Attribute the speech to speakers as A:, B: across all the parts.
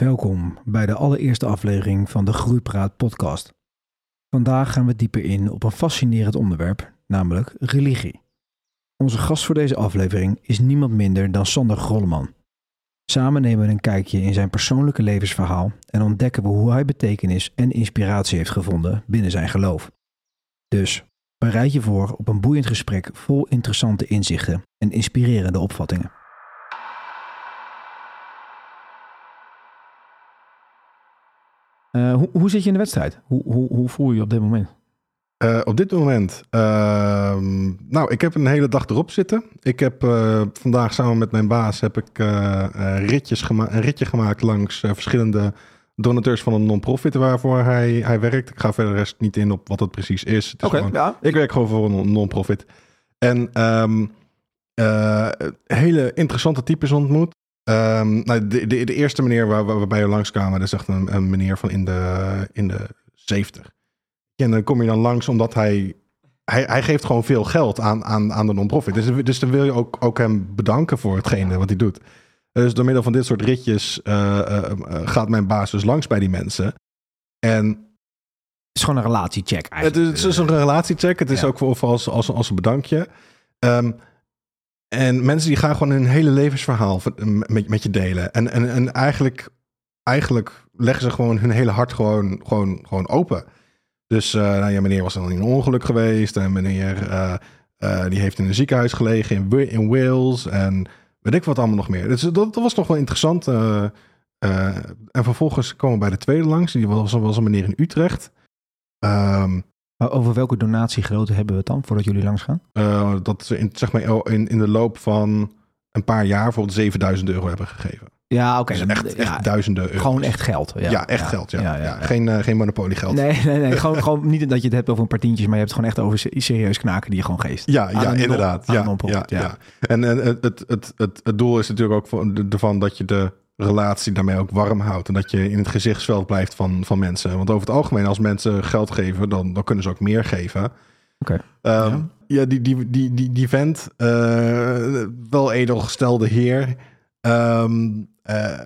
A: Welkom bij de allereerste aflevering van de Groeipraat podcast. Vandaag gaan we dieper in op een fascinerend onderwerp, namelijk religie. Onze gast voor deze aflevering is niemand minder dan Sander Grolleman. Samen nemen we een kijkje in zijn persoonlijke levensverhaal en ontdekken we hoe hij betekenis en inspiratie heeft gevonden binnen zijn geloof. Dus bereid je voor op een boeiend gesprek vol interessante inzichten en inspirerende opvattingen. Uh, hoe, hoe, zit je in de wedstrijd? Hoe, hoe, hoe voel je je op dit moment?
B: Uh, op dit moment, uh, nou, ik heb een hele dag erop zitten. Ik heb uh, vandaag samen met mijn baas heb ik ritjes gema een ritje gemaakt langs verschillende donateurs van een non-profit waarvoor hij, hij werkt. Ik ga verder rest niet in op wat het precies is.
A: Oké, okay, ja.
B: Ik werk gewoon voor een non-profit. En um, hele interessante types ontmoet. Um, nou, de, de, de, eerste meneer waar, waar we bij je langskwamen, dat is echt een, een meneer van in de, in de 70. En dan kom je dan langs omdat hij hij, hij, geeft gewoon veel geld aan, aan, aan de non-profit. Dus, dus dan wil je ook, ook hem bedanken voor hetgene wat hij doet. Dus door middel van dit soort ritjes uh, uh, gaat mijn baas dus langs bij die mensen. En
A: het is gewoon een relatiecheck eigenlijk.
B: Het is, het is een relatiecheck. Het is ja. ook voor, als, als, als een bedankje. Um, en mensen die gaan gewoon hun hele levensverhaal met, met je delen. En, en, en eigenlijk, eigenlijk leggen ze gewoon hun hele hart gewoon, gewoon, gewoon open. Dus uh, nou ja, meneer was dan in een ongeluk geweest. En meneer uh, uh, die heeft in een ziekenhuis gelegen in, in Wales. En weet ik wat allemaal nog meer. Dus dat, was nog wel interessant. en vervolgens komen we bij de tweede langs. Die was, was een meneer in Utrecht. Um,
A: maar over welke donatiegrootte hebben we het dan voordat jullie langs gaan?
B: Uh, dat ze in, zeg maar in, in de loop van een paar jaar bijvoorbeeld 7000 euro hebben gegeven.
A: Ja, oké.
B: Dus echt, echt duizenden euro's.
A: Gewoon echt geld. Ja,
B: ja echt geld. Ja. ja geen, uh, geen monopoliegeld.
A: Nee, nee, nee. gewoon, gewoon niet dat je het hebt over een paar tientjes, maar je hebt het gewoon echt over serieus knaken die je gewoon geest.
B: Ja, ja inderdaad. Ja, ja, ja, En, en het, het, het, het, het doel is natuurlijk ook van, ervan dat je de relatie daarmee ook warm houdt. En dat je in het gezichtsveld blijft van, van mensen. Want over het algemeen, als mensen geld geven, dan, dan kunnen ze ook meer geven. Oké.
A: Okay.
B: Um, ja. ja. die, die, die, die, die vent, uh, wel edelgestelde heer, um, uh,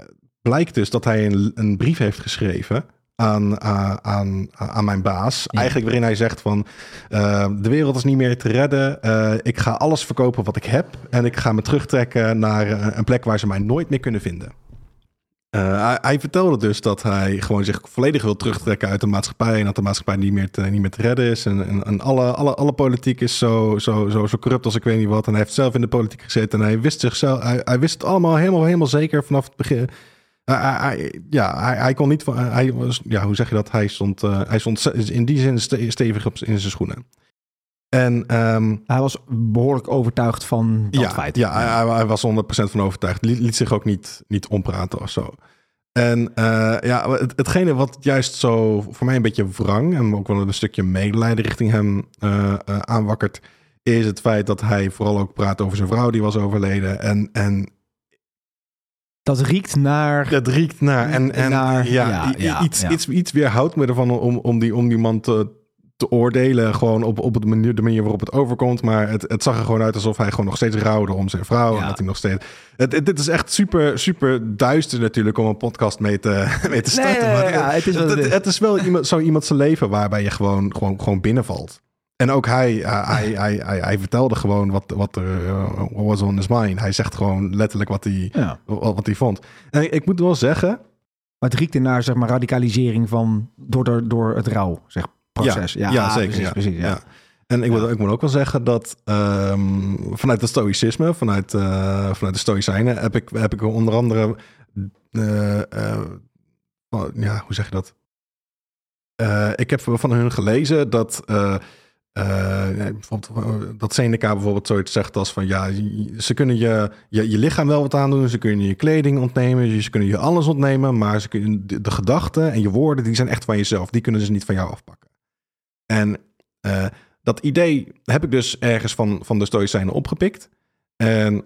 B: blijkt dus dat hij een, een brief heeft geschreven aan, uh, aan, aan mijn baas. Ja. Eigenlijk waarin hij zegt van uh, de wereld is niet meer te redden. Uh, ik ga alles verkopen wat ik heb. En ik ga me terugtrekken naar een plek waar ze mij nooit meer kunnen vinden. Uh, hij, vertelde dus dat hij gewoon zich volledig wil terugtrekken uit de maatschappij. En dat de maatschappij niet meer te, niet meer te redden is. En, en, alle, alle, alle politiek is zo, zo, zo, zo corrupt als ik weet niet wat. En hij heeft zelf in de politiek gezeten. En hij wist zichzelf, hij, hij wist het allemaal helemaal, helemaal zeker vanaf het begin. Hij, ja, hij, kon niet van. Hij was, ja, hoe zeg je dat? Hij stond, uh, hij stond in die zin stevig op, in zijn schoenen. En, um,
A: hij was behoorlijk overtuigd van dat
B: ja,
A: feit.
B: Ja, hij, hij was 100% van overtuigd. Liet, liet, zich ook niet, niet ompraten of zo. En uh, ja, het, hetgene wat juist zo voor mij een beetje wrang... en ook wel een stukje medelijden richting hem uh, uh, aanwakkert... is het feit dat hij vooral ook praat over zijn vrouw die was overleden. En, en
A: dat riekt naar.
B: Dat riekt naar. En, en naar, ja, ja, ja, iets. Iets, iets weerhoudt me ervan om, om, die, om die man te, te oordelen. Gewoon op, op het manier, de manier waarop het overkomt. Maar het, het zag er gewoon uit alsof hij gewoon nog steeds rouwde om zijn vrouw. Ja. En dat hij nog steeds. Het, het, dit is echt super, super duister natuurlijk om een podcast mee te, mee te starten.
A: Nee, maar ja, het, is
B: het, het, het, is wel iemand, zo iemand zijn leven waarbij je gewoon, gewoon, gewoon binnenvalt. En ook hij, uh, hij, hij, hij, hij, vertelde gewoon wat, wat er uh, was on his mind. Hij zegt gewoon letterlijk wat hij, ja. wat, wat hij vond. En ik moet wel zeggen.
A: Maar het riekt naar zeg maar radicalisering van door, door, door het rouw, zeg proces.
B: Ja, ja, ja zeker. Precies, ja. precies ja. En ik, moet, ik moet ook wel zeggen dat um, vanuit het stoïcisme, vanuit, uh, vanuit de stoïcijnen, heb ik, heb ik onder andere, uh, uh, ja, hoe zeg je dat? ik heb van hun gelezen dat, bijvoorbeeld, dat Seneca bijvoorbeeld zoiets zegt als van, ja, ze kunnen je, je, je lichaam wel wat aandoen, ze kunnen je kleding ontnemen, ze kunnen je alles ontnemen, maar ze kunnen, de, de gedachten en je woorden, die zijn echt van jezelf, die kunnen ze niet van jou afpakken. En uh, dat idee heb ik dus ergens van, van de Stoïcijnen opgepikt. En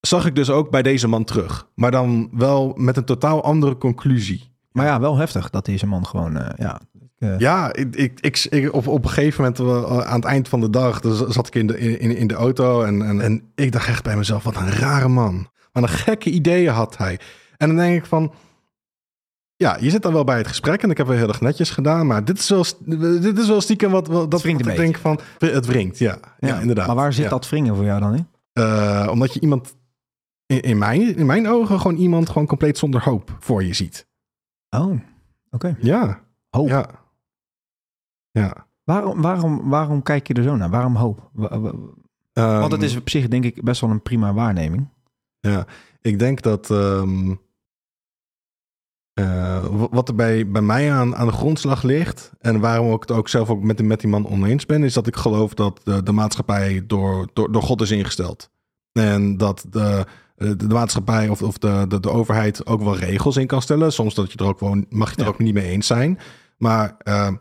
B: zag ik dus ook bij deze man terug. Maar dan wel met een totaal andere conclusie.
A: Maar ja, wel heftig dat deze man gewoon, uh, ja...
B: Uh... Ja, ik, ik, ik, op, op een gegeven moment aan het eind van de dag dus zat ik in de, in, in de auto en, en, en ik dacht echt bij mezelf, wat een rare man. Wat een gekke ideeën had hij. En dan denk ik van, Ja, je zit dan wel bij het gesprek en ik heb wel heel erg netjes gedaan, maar dit is wel, dit is wel stiekem wat, wat dat wat ik denk van, het wringt, ja, ja, inderdaad.
A: Maar waar zit
B: Ja.
A: dat wringen voor jou dan in?
B: Eh, omdat je iemand, in, in, mijn, in mijn ogen, gewoon iemand gewoon compleet zonder hoop voor je ziet.
A: Oh, oké.
B: Ja,
A: Hoop.
B: ja. Ja.
A: Waarom, waarom, waarom kijk je er zo naar? Waarom hoop? Wa- wa-
B: Ehm,
A: Want het is op zich denk ik best wel een prima waarneming.
B: Ja, ik denk dat ehm, eh, wat er bij, bij mij aan, aan de grondslag ligt, en waarom ik het ook zelf ook met, met die man oneens ben, is dat ik geloof dat de, de maatschappij door, door, door God is ingesteld. En dat de, de, de maatschappij of, of de, de, de overheid ook wel regels in kan stellen. Soms dat je er ook gewoon, mag je het er
A: Ja.
B: ook niet mee eens zijn. Maar eh,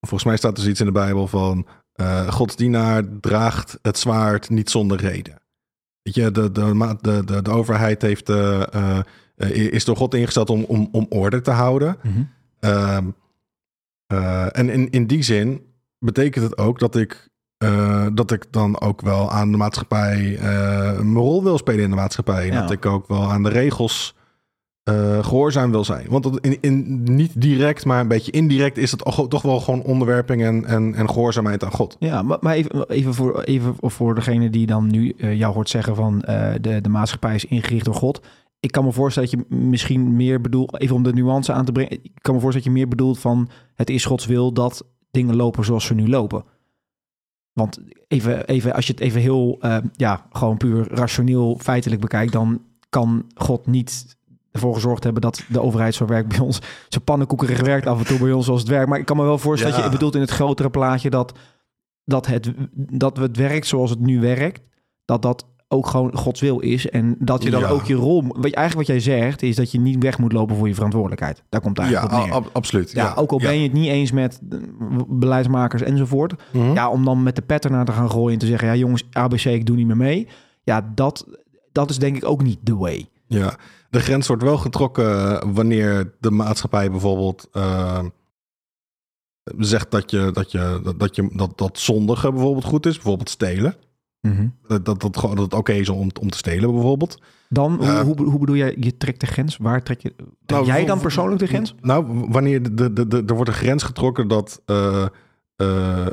B: volgens mij staat er iets in de Bijbel van eh Gods dienaar draagt het zwaard niet zonder reden. Weet je, de, de, de, de, de overheid heeft, eh, eh, is door God ingesteld om, om, om orde te houden. Ehm, eh, en in, in die zin betekent het ook dat ik, eh, dat ik dan ook wel aan de maatschappij mijn rol wil spelen in de maatschappij. En
A: Ja.
B: dat ik ook wel aan de regels eh, gehoorzaam wil zijn. Want dat in, in, niet direct, maar een beetje indirect is het toch wel gewoon onderwerping en, en, en gehoorzaamheid aan God.
A: Ja, maar, maar even, even, voor, even voor degene die dan nu jou hoort zeggen van de, de maatschappij is ingericht door God. Ik kan me voorstellen dat je misschien meer bedoelt, even om de nuance aan te brengen. Ik kan me voorstellen dat je meer bedoelt van het is Gods wil dat dingen lopen zoals ze nu lopen. Want even, even als je het even heel, eh, ja, gewoon puur rationeel feitelijk bekijkt, dan kan God niet ervoor gezorgd hebben dat de overheid zo werkt bij ons. Zo pannenkoekerig werkt af en toe bij ons zoals het werkt. Maar ik kan me wel voorstellen dat je bedoelt in het grotere plaatje dat, dat, het, dat het werkt zoals het nu werkt. Dat dat ook gewoon Gods wil is. En dat je dan
B: Ja.
A: ook je rol... Wat, je- eigenlijk wat jij zegt is dat je niet weg moet lopen voor je verantwoordelijkheid. Daar komt het
B: Ja,
A: eigenlijk op neer.
B: ab- absoluut.
A: ja, ook al ben je het niet eens met beleidsmakers enzovoort.
B: Mhm.
A: Ja, om dan met de pet ernaar te gaan gooien en te zeggen... ja jongens, ABC, ik doe niet meer mee. Ja, dat, dat is denk ik ook niet the way.
B: Ja, de grens wordt wel getrokken wanneer de maatschappij bijvoorbeeld eh, zegt dat je dat je dat, dat je dat, dat zondigen bijvoorbeeld goed is, bijvoorbeeld stelen. Dat dat, dat, gewoon dat het oké is om, om te stelen bijvoorbeeld.
A: Dan, hoe,
B: Eh,
A: hoe, hoe bedoel jij, je trekt de grens? Waar trek je... Trek jij dan persoonlijk de grens?
B: Nou, wanneer de, de, de, de- er wordt een grens getrokken dat eh, eh,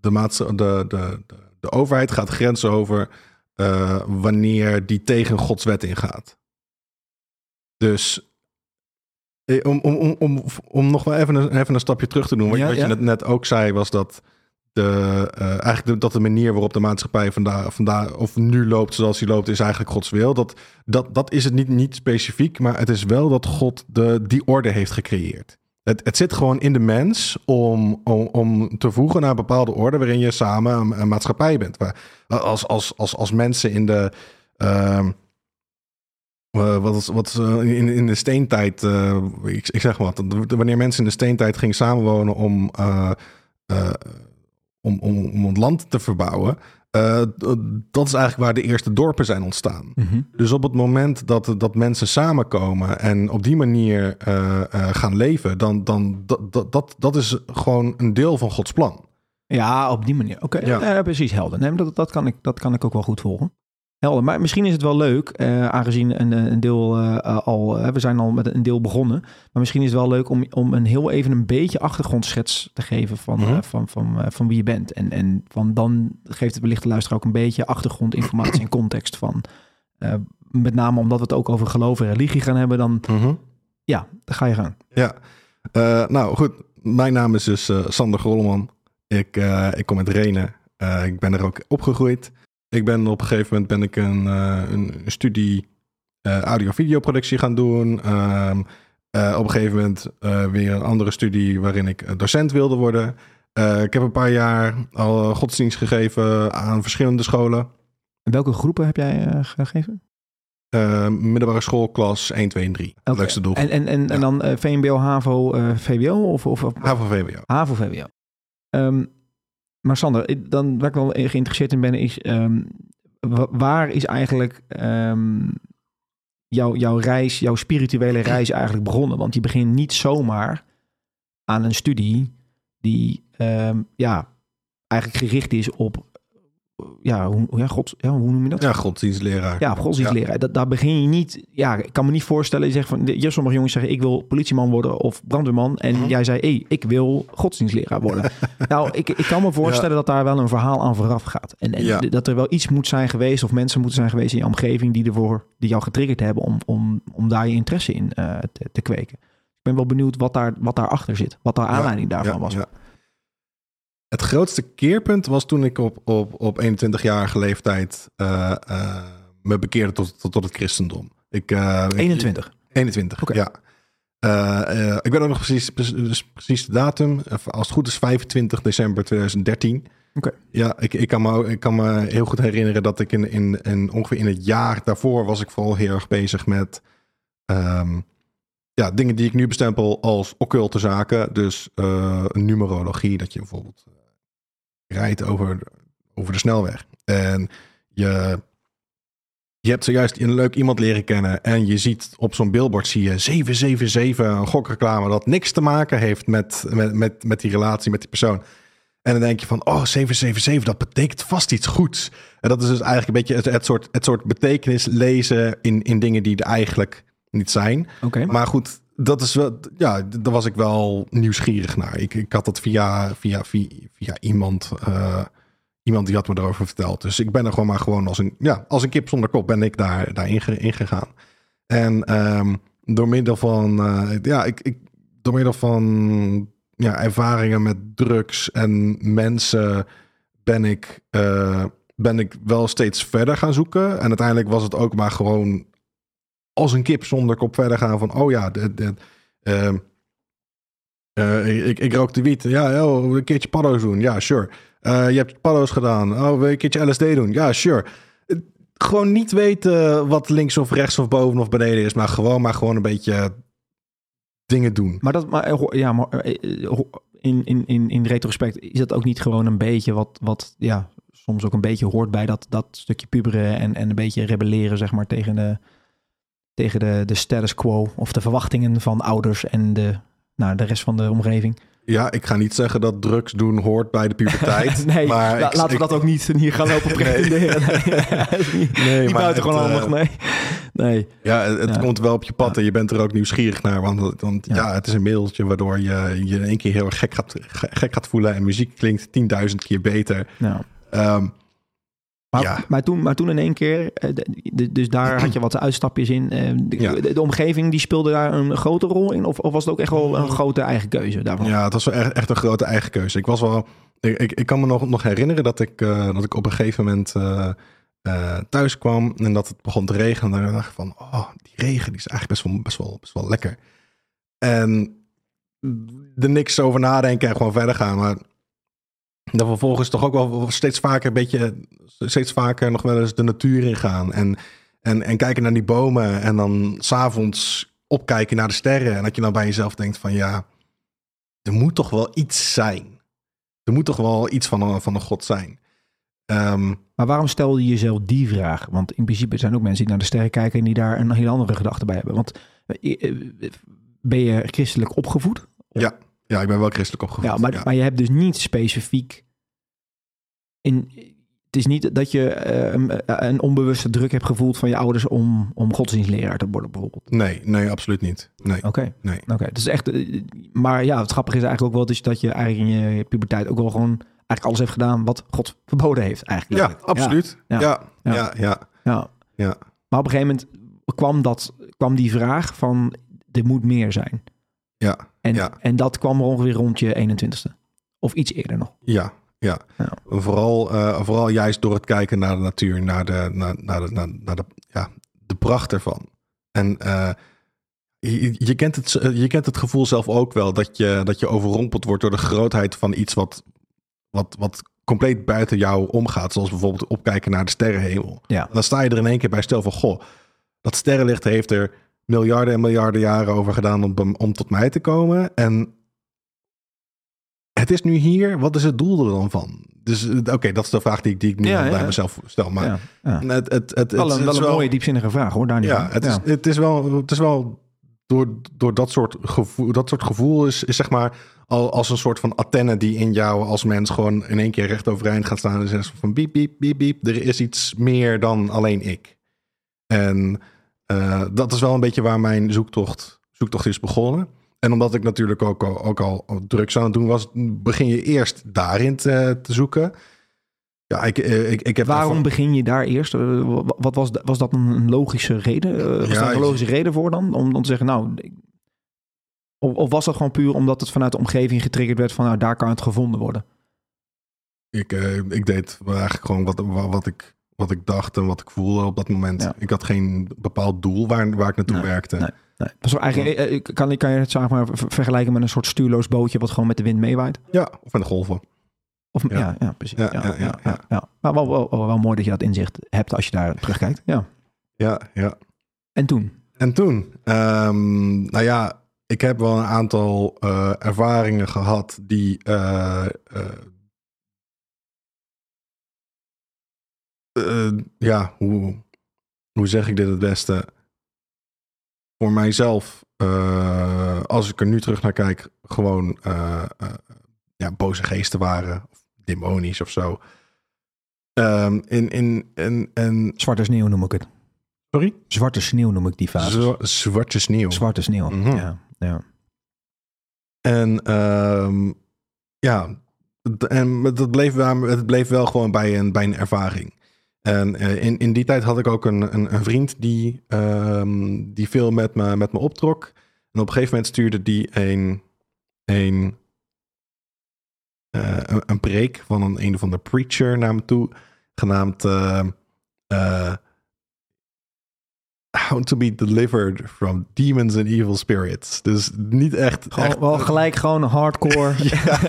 B: de, maatsa- de, de, de, de overheid gaat grenzen over wanneer die tegen Gods wet ingaat. Dus om, om, om, om, om nog wel even een, even een stapje terug te doen. Wat,
A: Ja,
B: wat
A: ja.
B: je net, net ook zei, was dat de, eh, eigenlijk dat de manier waarop de maatschappij vandaag, of nu loopt zoals die loopt, is eigenlijk Gods wil. Dat, dat, dat is het niet, niet specifiek, maar het is wel dat God de, die orde heeft gecreëerd. Het, het zit gewoon in de mens om, om, om te voegen naar een bepaalde orde waarin je samen een, maatschappij bent. Als, als, als, als mensen in de. ehm, eh, wat, wat eh, in, in de steentijd, ik, ik zeg wat, wanneer mensen in de steentijd gingen samenwonen om, om, om, om het land te verbouwen, eh, dat is eigenlijk waar de eerste dorpen zijn ontstaan. Dus op het moment dat, dat mensen samenkomen en op die manier eh, eh, gaan leven, dan, dan dat, dat, is gewoon een deel van Gods plan.
A: Ja, op die manier. Oké,
B: Ja.
A: ja. precies, helder. Nee, dat, dat, kan ik, dat kan ik ook wel goed volgen. Helder, maar misschien is het wel leuk, eh, aangezien een, een deel eh, al, eh, we zijn al met een deel begonnen, maar misschien is het wel leuk om, om een heel even een beetje achtergrondschets te geven van,
B: Mhm.
A: eh, van, van, eh, van wie je bent. En, en van dan geeft het wellicht de luisteraar ook een beetje achtergrondinformatie en context van. eh, met name omdat we het ook over geloof en religie gaan hebben, dan ja, dan ga je gaan.
B: Ja, Eh, nou goed. Mijn naam is dus eh, Sander Grolleman. Ik, eh, ik kom uit Renen. Eh, ik ben er ook opgegroeid. Ik ben op een gegeven moment ben ik een, eh, een studie eh, audio-videoproductie gaan doen. Ehm, eh, op een gegeven moment weer een andere studie waarin ik docent wilde worden. Ik heb een paar jaar al godsdienst gegeven aan verschillende scholen.
A: En welke groepen heb jij gegeven?
B: Middelbare school, klas 1, 2 en 3.
A: Oké.
B: Leukste doel.
A: En, en, en, dan VMBO, HAVO, VWO of, of, of
B: HAVO VWO.
A: HAVO, VWO. Ehm, maar Sander, dan waar ik wel geïnteresseerd in ben, is ehm, wa- waar is eigenlijk ehm, jouw, jouw reis, jouw spirituele reis eigenlijk begonnen? Want je begint niet zomaar aan een studie die ehm, ja, eigenlijk gericht is op ja, hoe, ja, God, ja, hoe noem je dat?
B: Ja, godsdienstleraar.
A: Ja, godsdienstleraar. Dat, daar begin je niet... Ja, ik kan me niet voorstellen. Je zegt van... Je sommige jongens zeggen... Ik wil politieman worden of brandweerman. En
B: Mhm.
A: jij zei... Hey, ik wil godsdienstleraar worden. nou, ik, ik kan me voorstellen dat daar wel een verhaal aan vooraf gaat. En, en
B: Ja.
A: dat er wel iets moet zijn geweest... of mensen moeten zijn geweest in je omgeving... die, ervoor, die jou getriggerd hebben... om, om, om daar je interesse in eh, te, te kweken. Ik ben wel benieuwd wat, daar, wat daarachter zit. Wat de aanleiding daarvan was.
B: ja. Het grootste keerpunt was toen ik op, op, op 21-jarige leeftijd eh, eh, me bekeerde tot, tot, tot het christendom. Ik, ik-
A: 21.
B: 21,
A: Oké.
B: ja. Eh, ik weet ook nog precies, precies, precies de datum. Als het goed is 25 december 2013.
A: Oké.
B: Ja, ik, ik, kan me, ik kan me heel goed herinneren dat ik in, in, in ongeveer in het jaar daarvoor was ik vooral heel erg bezig met ehm, ja, dingen die ik nu bestempel als occulte zaken. Dus numerologie, dat je bijvoorbeeld rijdt over, over de snelweg. En je, je hebt zojuist een leuk iemand leren kennen en je ziet op zo'n billboard zie je 777, een gokreclame dat niks te maken heeft met, met, met, met die relatie met die persoon. En dan denk je van, oh, 777, dat betekent vast iets goeds. En dat is dus eigenlijk een beetje het, het, soort, het soort betekenis lezen in, in dingen die er eigenlijk niet zijn.
A: Oké.
B: Maar goed, dat is wel, ja, daar was ik wel nieuwsgierig naar. Ik, ik had dat via, via, via, via iemand, eh, iemand die had me erover verteld. Dus ik ben er gewoon maar gewoon als een, ja, als een kip zonder kop ben ik daar, daarin ge- ingegaan. En ehm, door middel van, eh, ja, ik, ik, door middel van ja, ervaringen met drugs en mensen ben ik, eh, ben ik wel steeds verder gaan zoeken. En uiteindelijk was het ook maar gewoon als een kip zonder kop verder gaan van, oh ja, de, de, ehm, eh, ik, ik rook de wiet. Ja, oh, een keertje paddo's doen. Ja, sure. Eh, je hebt paddo's gedaan. Oh, een keertje LSD doen? Ja, sure. Eh, Gewoon niet weten wat links of rechts of boven of beneden is, maar gewoon maar gewoon een beetje dingen doen.
A: Maar dat, maar, ja, maar in, in, in, in retrospect is dat ook niet gewoon een beetje wat, wat ja, soms ook een beetje hoort bij dat, dat stukje puberen en, en een beetje rebelleren, zeg maar, tegen de, tegen de, de status quo of de verwachtingen van ouders en de, nou, de rest van de omgeving.
B: Ja, ik ga niet zeggen dat drugs doen hoort bij de puberteit.
A: nee,
B: maar
A: la-
B: ik-
A: laten we dat ook niet hier gaan lopen pretenderen. Nee,
B: Nee,
A: niet gewoon
B: eh,
A: nee. Nee,
B: Ja, het
A: Ja.
B: komt wel op je pad en je bent er ook nieuwsgierig naar. Want, want ja.
A: Ja.
B: het is een middeltje waardoor je je in één keer heel erg gek gaat, ge- gek gaat voelen. En muziek klinkt 10.000 keer beter.
A: nou. Maar,
B: Ja.
A: maar, toen, maar toen in één keer, eh, dus daar had je wat uitstapjes in. eh, De,
B: Ja.
A: de, de omgeving die speelde daar een grote rol in? Of, of was het ook echt wel een grote eigen keuze daarvan?
B: ja, het was wel echt, echt een grote eigen keuze. Ik was wel. Ik, ik, ik kan me nog, nog herinneren dat ik, eh, dat ik op een gegeven moment thuis kwam en dat het begon te regenen. En dan dacht ik van, oh, die regen die is eigenlijk best wel, best wel, best wel lekker. En er niks over nadenken en gewoon verder gaan. Maar dan vervolgens toch ook wel steeds vaker een beetje, steeds vaker nog wel eens de natuur ingaan. En, en, en kijken naar die bomen en dan s'avonds opkijken naar de sterren. En dat je dan bij jezelf denkt van ja, er moet toch wel iets zijn. Er moet toch wel iets van een, van een god zijn. Ehm,
A: Maar waarom stelde je jezelf die vraag? Want in principe zijn ook mensen die naar de sterren kijken en die daar een heel andere gedachte bij hebben. Want eh, eh, ben je christelijk opgevoed?
B: ja, ja, ik ben wel christelijk opgevoed.
A: Ja, maar, maar je hebt dus niet specifiek in. Het is niet dat je eh, een, een onbewuste druk hebt gevoeld van je ouders om, om godsdienstleraar te worden, bijvoorbeeld.
B: Nee, nee, absoluut niet. Nee,
A: Oké.
B: nee.
A: Oké, het is echt. eh, Maar ja, het grappige is eigenlijk ook wel dus dat je eigenlijk in je puberteit ook wel gewoon eigenlijk alles heeft gedaan wat God verboden heeft. Eigenlijk.
B: Ja, absoluut.
A: Ja.
B: Ja,
A: Ja.
B: ja, ja.
A: Ja.
B: Ja.
A: Maar op een gegeven moment kwam, dat, kwam die vraag van er moet meer zijn.
B: Ja,
A: En,
B: Ja.
A: en dat kwam er ongeveer rond je 21ste. Of iets eerder nog.
B: ja, ja.
A: Ja.
B: Vooral, eh, vooral juist door het kijken naar de natuur, naar de, naar, naar de, naar, naar de, ja, de pracht ervan. En eh, je, je, kent het, je kent het gevoel zelf ook wel dat je, dat je overrompeld wordt door de grootheid van iets wat, wat, wat compleet buiten jou omgaat. Zoals bijvoorbeeld opkijken naar de sterrenhemel.
A: Ja.
B: Dan sta je er in één keer bij stel van, goh, dat sterrenlicht heeft er miljarden en miljarden jaren over gedaan om, om tot mij te komen. En het is nu hier, wat is het doel er dan van? Dus eh, oké, dat is de vraag die ik, die ik nu
A: Ja,
B: bij
A: ja.
B: mezelf stel. Maar
A: ja, ja.
B: het, het, het,
A: Wel
B: het
A: een,
B: is
A: wel een mooie diepzinnige vraag hoor, daar niet
B: ja, het is, het is wel, het is wel door, door dat soort gevoel, dat soort gevoel is, is zeg maar al, als een soort van antenne die in jou als mens gewoon in één keer recht overeind gaat staan en zegt van biep, biep, biep, biep. Er is iets meer dan alleen ik. En uh, dat is wel een beetje waar mijn zoektocht, zoektocht is begonnen. En omdat ik natuurlijk ook al, ook al drugs aan het doen was, begin je eerst daarin te, te zoeken. Ja, ik, ik, ik heb
A: Waarom begin je daar eerst? Wat was, was dat een logische reden? Was ja, daar een logische reden voor dan? Om, om te zeggen, nou, of, of, was dat gewoon puur omdat het vanuit de omgeving getriggerd werd van, nou, daar kan het gevonden worden?
B: Ik, ik deed eigenlijk gewoon wat, wat, ik, wat ik dacht en wat ik voelde op dat moment. Ja. Ik had geen bepaald doel waar, waar ik naartoe
A: nee,
B: werkte.
A: Nee. Nee. Dus eigenlijk, eh, kan, kan je het zeg maar, vergelijken met een soort stuurloos bootje wat gewoon met de wind meewaait?
B: Ja, of met de golven.
A: Of, ja. Ja, ja, precies. Ja, ja, ja, ja, ja. Maar wel, wel, wel, wel, mooi dat je dat inzicht hebt als je daar terugkijkt. Ja,
B: ja. ja.
A: En toen?
B: En toen? Um, nou ja, ik heb wel een aantal uh, ervaringen gehad die... Uh, uh, ja, hoe, hoe zeg ik dit het beste? Voor mijzelf, als ik er nu terug naar kijk, gewoon ja, boze geesten waren. Of demonisch of zo. Um, in, in, in.
A: Zwarte sneeuw noem ik het.
B: Sorry?
A: Zwarte sneeuw noem ik die fase.
B: zwarte sneeuw.
A: Zwarte sneeuw, mm -hmm. ja. ja.
B: En um, ja, en dat bleef, het bleef wel gewoon bij een, bij een ervaring. En uh, in, in die tijd had ik ook een, een, een vriend die, um, die veel met me, met me optrok. En op een gegeven moment stuurde die een, een uh, een, preek van een, een of andere preacher naar me toe, genaamd uh, How to be delivered from demons and evil spirits. Dus niet echt.
A: Gewoon,
B: echt,
A: wel gelijk gewoon hardcore. ja.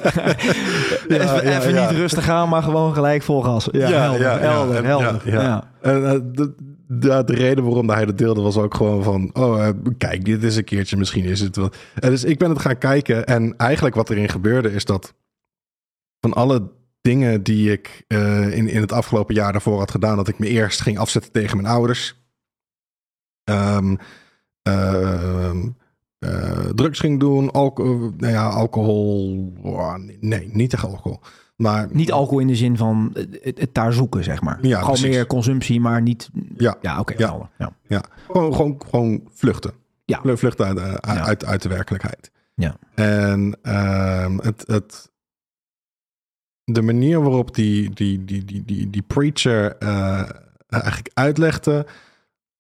A: ja, even, even niet rustig aan, maar gewoon gelijk vol gas. Ja, helder, helder.
B: Ja, En, de, de, de, reden waarom hij dat deelde was ook gewoon van... oh, kijk, dit is een keertje, misschien is het wel... En dus ik ben het gaan kijken en eigenlijk wat erin gebeurde is dat van alle dingen die ik uh, in, in het afgelopen jaar daarvoor had gedaan, dat ik me eerst ging afzetten tegen mijn ouders. Um, uh, uh, drugs ging doen, alcohol, nou ja, alcohol. Oh, nee, niet tegen alcohol. Maar,
A: niet alcohol in de zin van het, het daar zoeken, zeg maar. Ja, gewoon precies. meer consumptie, maar niet.
B: Ja,
A: ja oké.
B: Okay, ja. ja. ja. Gewoon, gewoon, gewoon vluchten.
A: Ja.
B: Vluchten uit, uit, uit, uit de werkelijkheid.
A: Ja.
B: En uh, het, het, de manier waarop die, die, die, die, die, die preacher uh, eigenlijk uitlegde,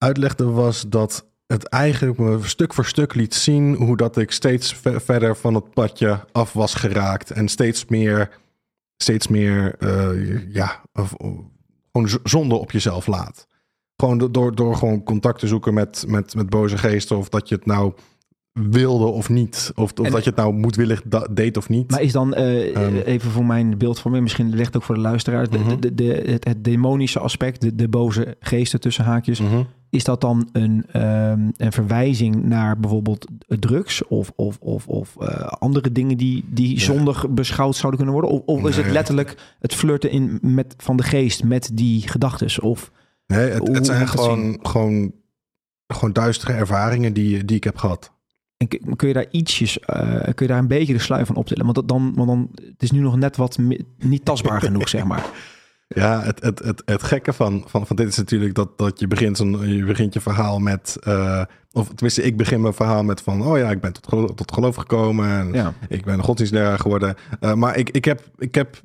B: uitlegde was dat het eigenlijk me stuk voor stuk liet zien hoe dat ik steeds verder van het padje af was geraakt en steeds meer, steeds meer, uh, ja, gewoon zonde op jezelf laat. Gewoon door, door gewoon contact te zoeken met, met, met boze geesten of dat je het nou wilde of niet. Of, of dat je het nou moedwillig deed of niet.
A: Maar is dan, uh, um, even voor mijn beeld van me, misschien ligt ook voor de luisteraars, de,
B: Mhm.
A: de, de, het, het demonische aspect, de, de boze geesten tussen haakjes,
B: mhm.
A: is dat dan een, um, een verwijzing naar bijvoorbeeld drugs of, of, of, of uh, andere dingen die, die
B: Ja.
A: zondig beschouwd zouden kunnen worden? Of, of is het letterlijk het flirten in, met, van de geest met die gedachtes? Of
B: Nee, het, het zijn gewoon, gewoon, gewoon duistere ervaringen die, die ik heb gehad.
A: En kun je daar ietsjes, uh, kun je daar een beetje de sluier van optillen? Want, dat dan, want dan, het is nu nog net wat niet tastbaar genoeg, zeg maar.
B: Ja, het, het, het, het gekke van, van, van dit is natuurlijk dat, dat je, begint je begint je verhaal met... uh, of tenminste, ik begin mijn verhaal met van... oh ja, ik ben tot geloof, tot geloof gekomen en
A: Ja.
B: ik ben een godsdienstleraar geworden. Uh, maar ik, ik, heb, ik heb,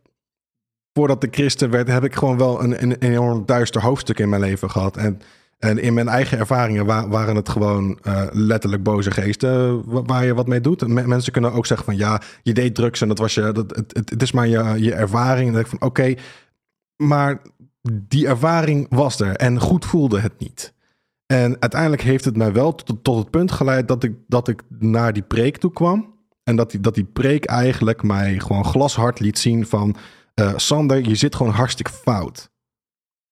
B: voordat ik christen werd... heb ik gewoon wel een, een enorm duister hoofdstuk in mijn leven gehad. En, en in mijn eigen ervaringen wa- waren het gewoon uh, letterlijk boze geesten... wa- waar je wat mee doet. En me- mensen kunnen ook zeggen van... ja, je deed drugs en dat was je... Dat, het, het, is maar je, je ervaring. En dan denk ik van, oké... Maar die ervaring was er en goed voelde het niet. En uiteindelijk heeft het mij wel tot, tot het punt geleid dat ik, dat ik naar die preek toe kwam. En dat die, dat die preek eigenlijk mij gewoon glashard liet zien van... Uh, Sander, je zit gewoon hartstikke fout.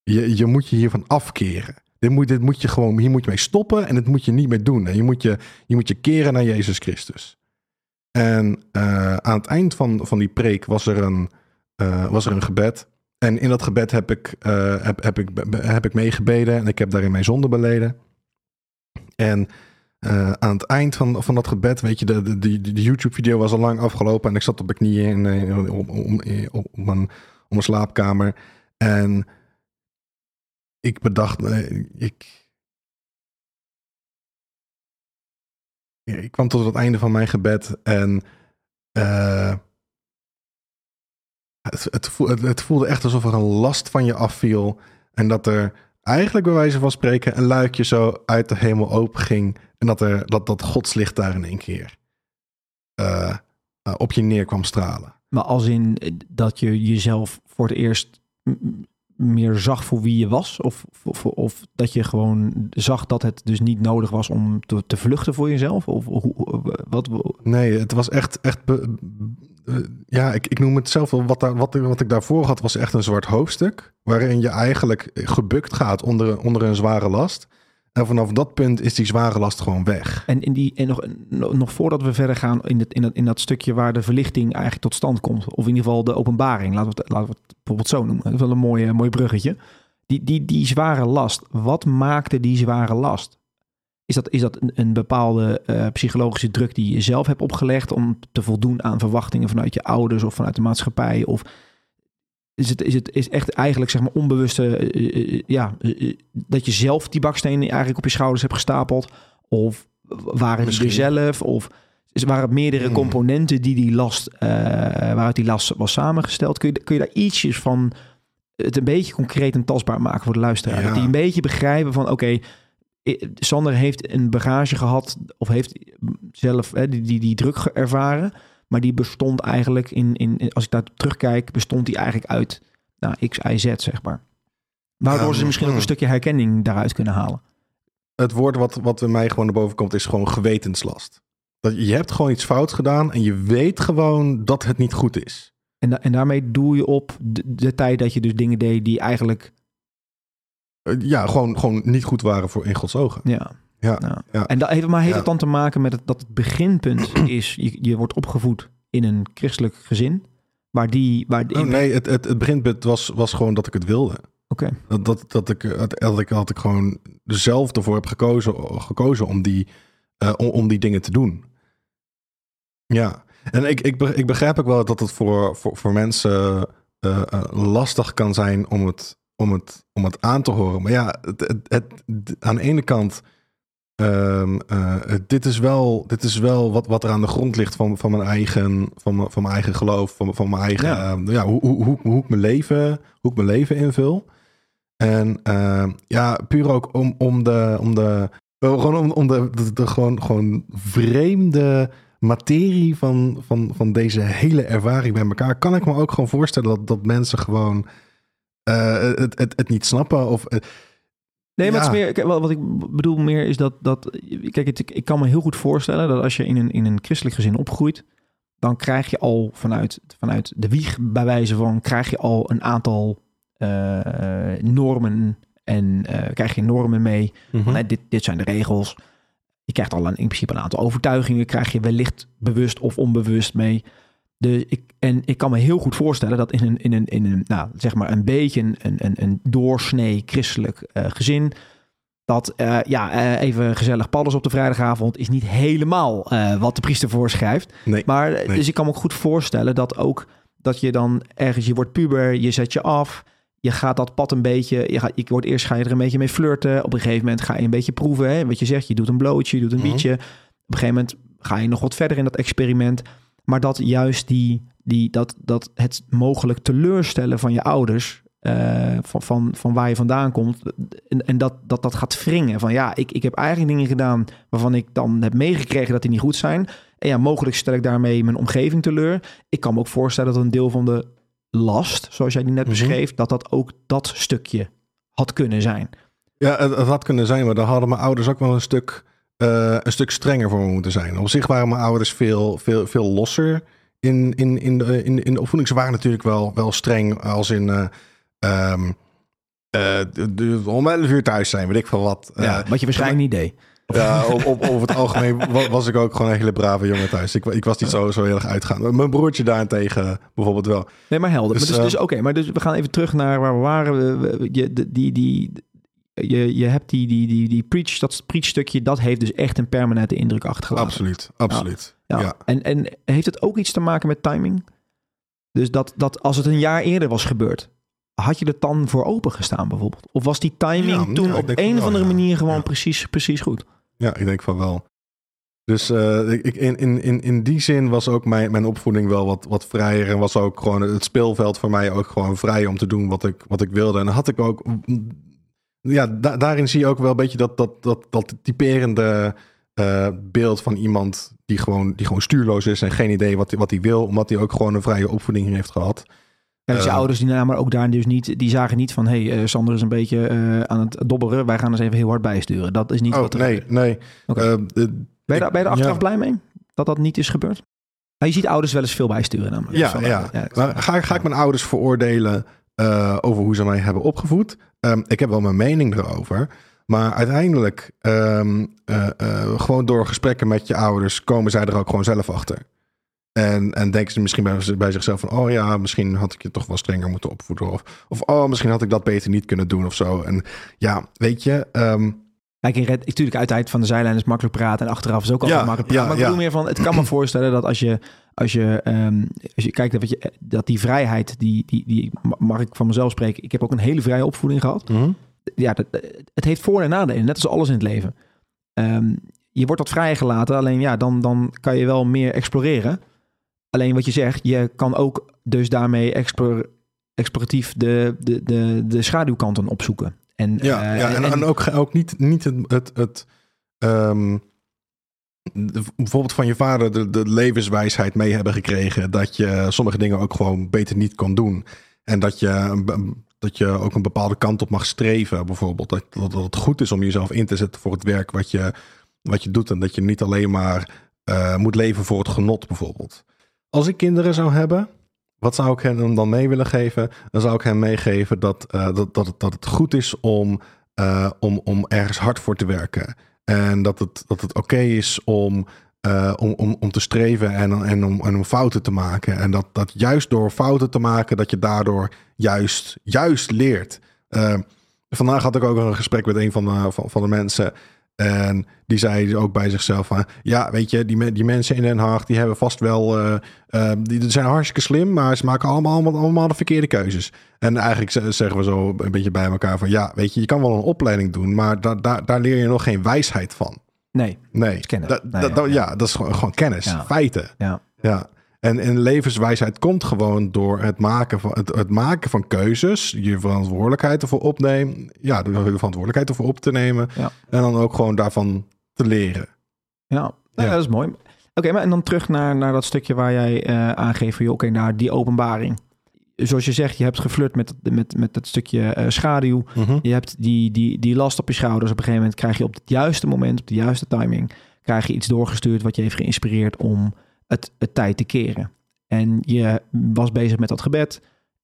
B: Je, je moet je hiervan afkeren. Dit moet, dit moet je gewoon, hier moet je mee stoppen en het moet je niet meer doen. En je moet je, je, moet je keren naar Jezus Christus. En uh, aan het eind van, van die preek was er een, uh, was er een gebed. En in dat gebed heb ik, uh, heb, heb, ik, heb ik meegebeden en ik heb daarin mijn zonde beleden. En eh, aan het eind van, van dat gebed, weet je, de, de, de, de YouTube-video was al lang afgelopen en ik zat op mijn knieën in, in, om, om, mijn, op mijn slaapkamer. En ik bedacht, eh, ik, ik kwam tot het einde van mijn gebed en uh, het, het, voelde, echt alsof er een last van je afviel en dat er eigenlijk bij wijze van spreken een luikje zo uit de hemel open ging en dat, er, dat, dat godslicht daar in één keer uh, op je neer kwam stralen.
A: Maar als in dat je jezelf voor het eerst meer zag voor wie je was? Of, of, of, dat je gewoon zag dat het dus niet nodig was om te, te vluchten voor jezelf? Of hoe, wat?
B: Nee, het was echt, echt ja, ik, ik noem het zelf wel, wat, wat, wat ik daarvoor had, was echt een zwart hoofdstuk. Waarin je eigenlijk gebukt gaat onder, onder een zware last. En vanaf dat punt is die zware last gewoon weg.
A: En, in die, en nog, nog voordat we verder gaan in, het, in, dat, in dat stukje waar de verlichting eigenlijk tot stand komt, of in ieder geval de openbaring, laten we het, laten we het bijvoorbeeld zo noemen. Dat is wel een mooi, mooi bruggetje. Die, die, die zware last, wat maakte die zware last? Is dat, is dat een, bepaalde uh, psychologische druk die je zelf hebt opgelegd om te voldoen aan verwachtingen vanuit je ouders of vanuit de maatschappij? Of is het, is het is echt eigenlijk zeg maar onbewuste, uh, ja, dat je zelf die bakstenen eigenlijk op je schouders hebt gestapeld? Of waren het jezelf? Of is, waren het meerdere hmm. componenten die die last, waaruit die last was samengesteld? Kun je, kun je daar ietsjes van het een beetje concreet en tastbaar maken voor de luisteraar? Dat die een beetje begrijpen van oké, Sander heeft een bagage gehad, of heeft zelf hè, die, die, die druk ervaren. Maar die bestond eigenlijk in, in, als ik daar terugkijk, bestond die eigenlijk uit nou, X, Y, Z, zeg maar. Waardoor ze misschien ook een stukje herkenning daaruit kunnen halen.
B: Het woord wat, wat bij mij gewoon naar boven komt, is gewoon gewetenslast. Dat je hebt gewoon iets fout gedaan en je weet gewoon dat het niet goed is.
A: En, en daarmee doe je op de, de, tijd dat je dus dingen deed die eigenlijk
B: eh, ja, gewoon, gewoon niet goed waren voor in Gods ogen.
A: Ja. Ja, ja. En dat heeft, maar heeft het dan te maken met het, dat het beginpunt is, je, je wordt opgevoed in een christelijk gezin, waar die... Waar die
B: oh, nee, het, het, het beginpunt was, was gewoon dat ik het wilde.
A: Oké.
B: Dat, dat, dat, ik, dat, ik, had ik gewoon zelf ervoor heb gekozen, gekozen om, die, uh, om, om die dingen te doen. Ja, en ik, ik, ik begrijp ook wel dat het voor, voor, voor mensen uh, lastig kan zijn om het om het, om het aan te horen. Maar ja, het, het, aan de ene kant, um, uh, dit is wel, dit is wel wat, wat er aan de grond ligt van, van, mijn, eigen, van, mijn, van mijn eigen geloof, van, van mijn eigen, ja. Uh, ja hoe, hoe, hoe, hoe, ik mijn leven, hoe ik mijn leven invul. En uh, ja, puur ook om, om de, om de, gewoon om, om de, de, de, gewoon, gewoon vreemde materie van, van, van deze hele ervaring bij elkaar, kan ik me ook gewoon voorstellen dat, dat mensen gewoon uh, het, het, het niet snappen. Of, uh,
A: nee, maar ja. het is meer, wat ik bedoel meer is dat, dat kijk, het, ik kan me heel goed voorstellen dat als je in een, in een christelijk gezin opgroeit, dan krijg je al vanuit, vanuit de wieg, bij wijze van, krijg je al een aantal uh, normen en krijg je normen mee. Mm -hmm. dit, dit zijn de regels. Je krijgt al een, in principe een aantal overtuigingen, krijg je wellicht bewust of onbewust mee. De, ik, en ik kan me heel goed voorstellen dat in een, in een, in een nou, zeg maar een beetje een, een, een doorsnee christelijk uh, gezin. Dat uh, ja, uh, even gezellig paddels op de vrijdagavond is niet helemaal wat de priester voorschrijft.
B: Nee,
A: maar
B: nee.
A: dus ik kan me ook goed voorstellen dat ook dat je dan ergens, je wordt puber, je zet je af. Je gaat dat pad een beetje, je, gaat, je wordt eerst ga je er een beetje mee flirten. Op een gegeven moment ga je een beetje proeven. Hè? Wat je zegt, je doet een blootje, je doet een mm -hmm. bietje. Op een gegeven moment ga je nog wat verder in dat experiment. Maar dat juist die, die, dat, dat het mogelijk teleurstellen van je ouders, uh, van, van, van waar je vandaan komt, en, en dat, dat dat gaat wringen. Van ja, ik, ik heb eigenlijk dingen gedaan waarvan ik dan heb meegekregen dat die niet goed zijn. En ja, mogelijk stel ik daarmee mijn omgeving teleur. Ik kan me ook voorstellen dat een deel van de last, zoals jij die net mm-hmm. beschreef, dat dat ook dat stukje had kunnen zijn.
B: Ja, het, het had kunnen zijn, maar dan hadden mijn ouders ook wel een stuk uh, een stuk strenger voor me moeten zijn. Op zich waren mijn ouders veel, veel, veel losser in, in, in, de, in, in de opvoeding. Ze waren natuurlijk wel, wel streng als in... Uh, um, uh, om 11 uur thuis zijn, weet ik veel wat.
A: Ja, wat je waarschijnlijk niet deed.
B: Ja, op, op, over het algemeen was ik ook gewoon een hele brave jongen thuis. Ik, ik was niet zo, zo heel erg uitgaan. Mijn broertje daarentegen bijvoorbeeld wel.
A: Nee, maar helder. Dus, maar dus, dus oké, okay, maar dus we gaan even terug naar waar we waren. Je, die, die, je, je hebt die, die, die, die preach, dat preach stukje, dat heeft dus echt een permanente indruk achtergelaten.
B: Absoluut, absoluut.
A: Ja.
B: Ja.
A: En, en heeft het ook iets te maken met timing? Dus dat, dat als het een jaar eerder was gebeurd, had je er dan voor open gestaan bijvoorbeeld? Of was die timing
B: Ja,
A: toen op een of andere
B: ja.
A: manier gewoon precies, precies goed?
B: Ja, ik denk van wel. Dus eh, ik, in, in, in, in die zin was ook mijn, mijn opvoeding wel wat, wat vrijer. En was ook gewoon het speelveld voor mij ook gewoon vrij om te doen wat ik, wat ik wilde. En had ik ook. Ja, da- daarin zie je ook wel een beetje dat, dat, dat, dat typerende eh, beeld van iemand die gewoon, die gewoon stuurloos is en geen idee wat, hij- wat hij wil, omdat hij ook gewoon een vrije opvoeding heeft gehad.
A: Ja, dus je
B: Eh.
A: ouders die namen ook daar dus niet, die zagen niet van, hé, hey, eh, Sander is een beetje eh, aan het dobberen, wij gaan eens even heel hard bijsturen. Dat is niet
B: Oh,
A: wat er
B: nee,
A: gebeurt.
B: nee.
A: Oké.
B: Eh, de-
A: Ben je, daar, ben je er achteraf
B: ja.
A: blij mee dat dat niet is gebeurd? Nou, je ziet ouders wel eens veel bijsturen namelijk.
B: Ja,
A: wel-
B: ja. Maar ga, ga ik mijn ouders veroordelen eh, over hoe ze mij hebben opgevoed? Ehm, ik heb wel mijn mening erover. Maar uiteindelijk, ehm, eh, eh, gewoon door gesprekken met je ouders, komen zij er ook gewoon zelf achter. En, en denken ze misschien bij, bij zichzelf van, oh ja, misschien had ik je toch wel strenger moeten opvoeden. Of, of oh, misschien had ik dat beter niet kunnen doen of zo. En ja, weet je, ehm,
A: Kijk, in red, natuurlijk uit de tijd van de zijlijn is makkelijk praten en achteraf is ook altijd
B: Ja,
A: makkelijk praten.
B: ja,
A: maar ik bedoel
B: ja.
A: meer van, het kan me voorstellen dat als je, als je, ehm, als je kijkt wat je, dat die vrijheid, die, die, die mag ik van mezelf spreken. Ik heb ook een hele vrije opvoeding gehad. ja, dat, het heeft voor- en nadelen, net als alles in het leven. Ehm, je wordt wat vrijgelaten, alleen ja, dan, dan kan je wel meer exploreren. Alleen wat je zegt, je kan ook dus daarmee explor, exploratief de, de, de, de schaduwkanten opzoeken. En,
B: Ja,
A: eh,
B: ja en, en ook, ook niet, niet het, het, het ehm, de- bijvoorbeeld van je vader de, de levenswijsheid mee hebben gekregen. Dat je sommige dingen ook gewoon beter niet kon doen. En dat je, dat je ook een bepaalde kant op mag streven. Bijvoorbeeld dat, dat, dat het goed is om jezelf in te zetten voor het werk wat je, wat je doet. En dat je niet alleen maar eh, moet leven voor het genot bijvoorbeeld. Als ik kinderen zou hebben, wat zou ik hen dan mee willen geven? Dan zou ik hen meegeven dat, eh, dat, dat, het, dat het goed is om, eh, om, om ergens hard voor te werken. En dat het, dat het oké is om, eh, om, om, om te streven en, en, om, en om fouten te maken. En dat, dat juist door fouten te maken, dat je daardoor juist, juist leert. Vandaag had ik ook een gesprek met een van de, van de mensen. En die zei ook bij zichzelf van... Ja, weet je, die, die mensen in Den Haag... die hebben vast wel... eh, eh, die zijn hartstikke slim... maar ze maken allemaal, allemaal, allemaal de verkeerde keuzes. En eigenlijk zeggen we zo een beetje bij elkaar van... ja, weet je, je kan wel een opleiding doen... maar da, da- daar leer je nog geen wijsheid van.
A: nee,
B: Nee,
A: kennis.
B: Da-
A: ja.
B: ja, dat is gewoon, gewoon kennis,
A: Ja.
B: feiten.
A: ja.
B: Ja. En, en levenswijsheid komt gewoon door het maken van, het, het maken van keuzes. Je verantwoordelijkheid ervoor opnemen. Ja, de verantwoordelijkheid ervoor op te nemen.
A: Ja.
B: En dan ook gewoon daarvan te leren.
A: Ja, nou,
B: Ja.
A: dat is mooi. Oké, maar en dan terug naar, naar dat stukje waar jij eh, aangeeft van, oké, naar die openbaring. Zoals je zegt, je hebt geflirt met, met, met het stukje eh, schaduw. Je hebt die, die, die last op je schouders. Op een gegeven moment krijg je op het juiste moment, op de juiste timing, krijg je iets doorgestuurd wat je heeft geïnspireerd om het, het tijd te keren. En je was bezig met dat gebed.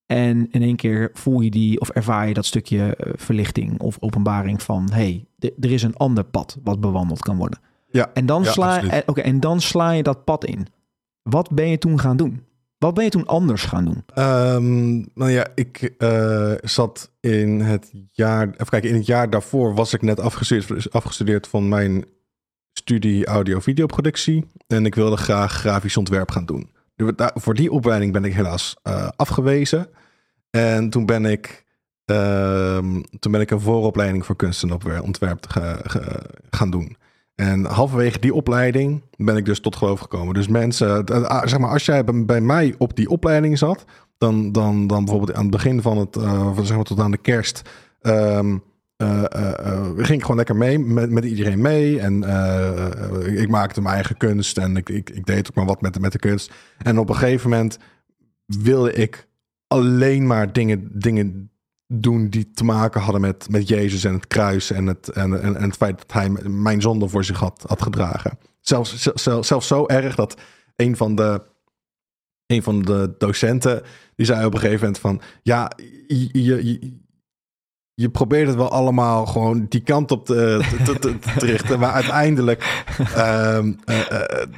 A: En in één keer voel je die of ervaar je dat stukje eh, verlichting of openbaring van hey, er is een ander pad wat bewandeld kan worden.
B: Ja,
A: En dan,
B: ja,
A: sla,
B: absoluut.
A: eh, oké, en dan sla je dat pad in. Wat ben je toen gaan doen? Wat ben je toen anders gaan doen?
B: Ehm, nou ja, ik eh, zat in het jaar... Even kijken, in het jaar daarvoor was ik net afgestudeerd, afgestudeerd van mijn studie audio-videoproductie. En ik wilde graag grafisch ontwerp gaan doen. Voor die opleiding ben ik helaas eh, afgewezen. En toen ben ik, ehm, toen ben ik een vooropleiding voor kunst en ontwerp gaan doen. En halverwege die opleiding ben ik dus tot geloof gekomen. Dus mensen, eh, ah, zeg maar, als jij bij- mij op die opleiding zat, dan, dan, dan bijvoorbeeld aan het begin van het, van, zeg maar tot aan de kerst, ehm, eh, eh, eh, ging ik gewoon lekker mee met, met iedereen mee. En eh, eh, ik maakte mijn eigen kunst en ik, ik, ik deed ook maar wat met, met de kunst. En op een gegeven moment wilde ik alleen maar dingen, dingen doen die te maken hadden met, met Jezus en het kruis en het, en, en, en het feit dat hij mijn zonde voor zich had, had gedragen. Zelfs, zelfs, zelfs zo erg dat een van de een van de docenten die zei op een gegeven moment van ja, je, je, probeert het wel allemaal gewoon die kant op te, te, te, te- te richten, maar uiteindelijk ehm, eh, eh,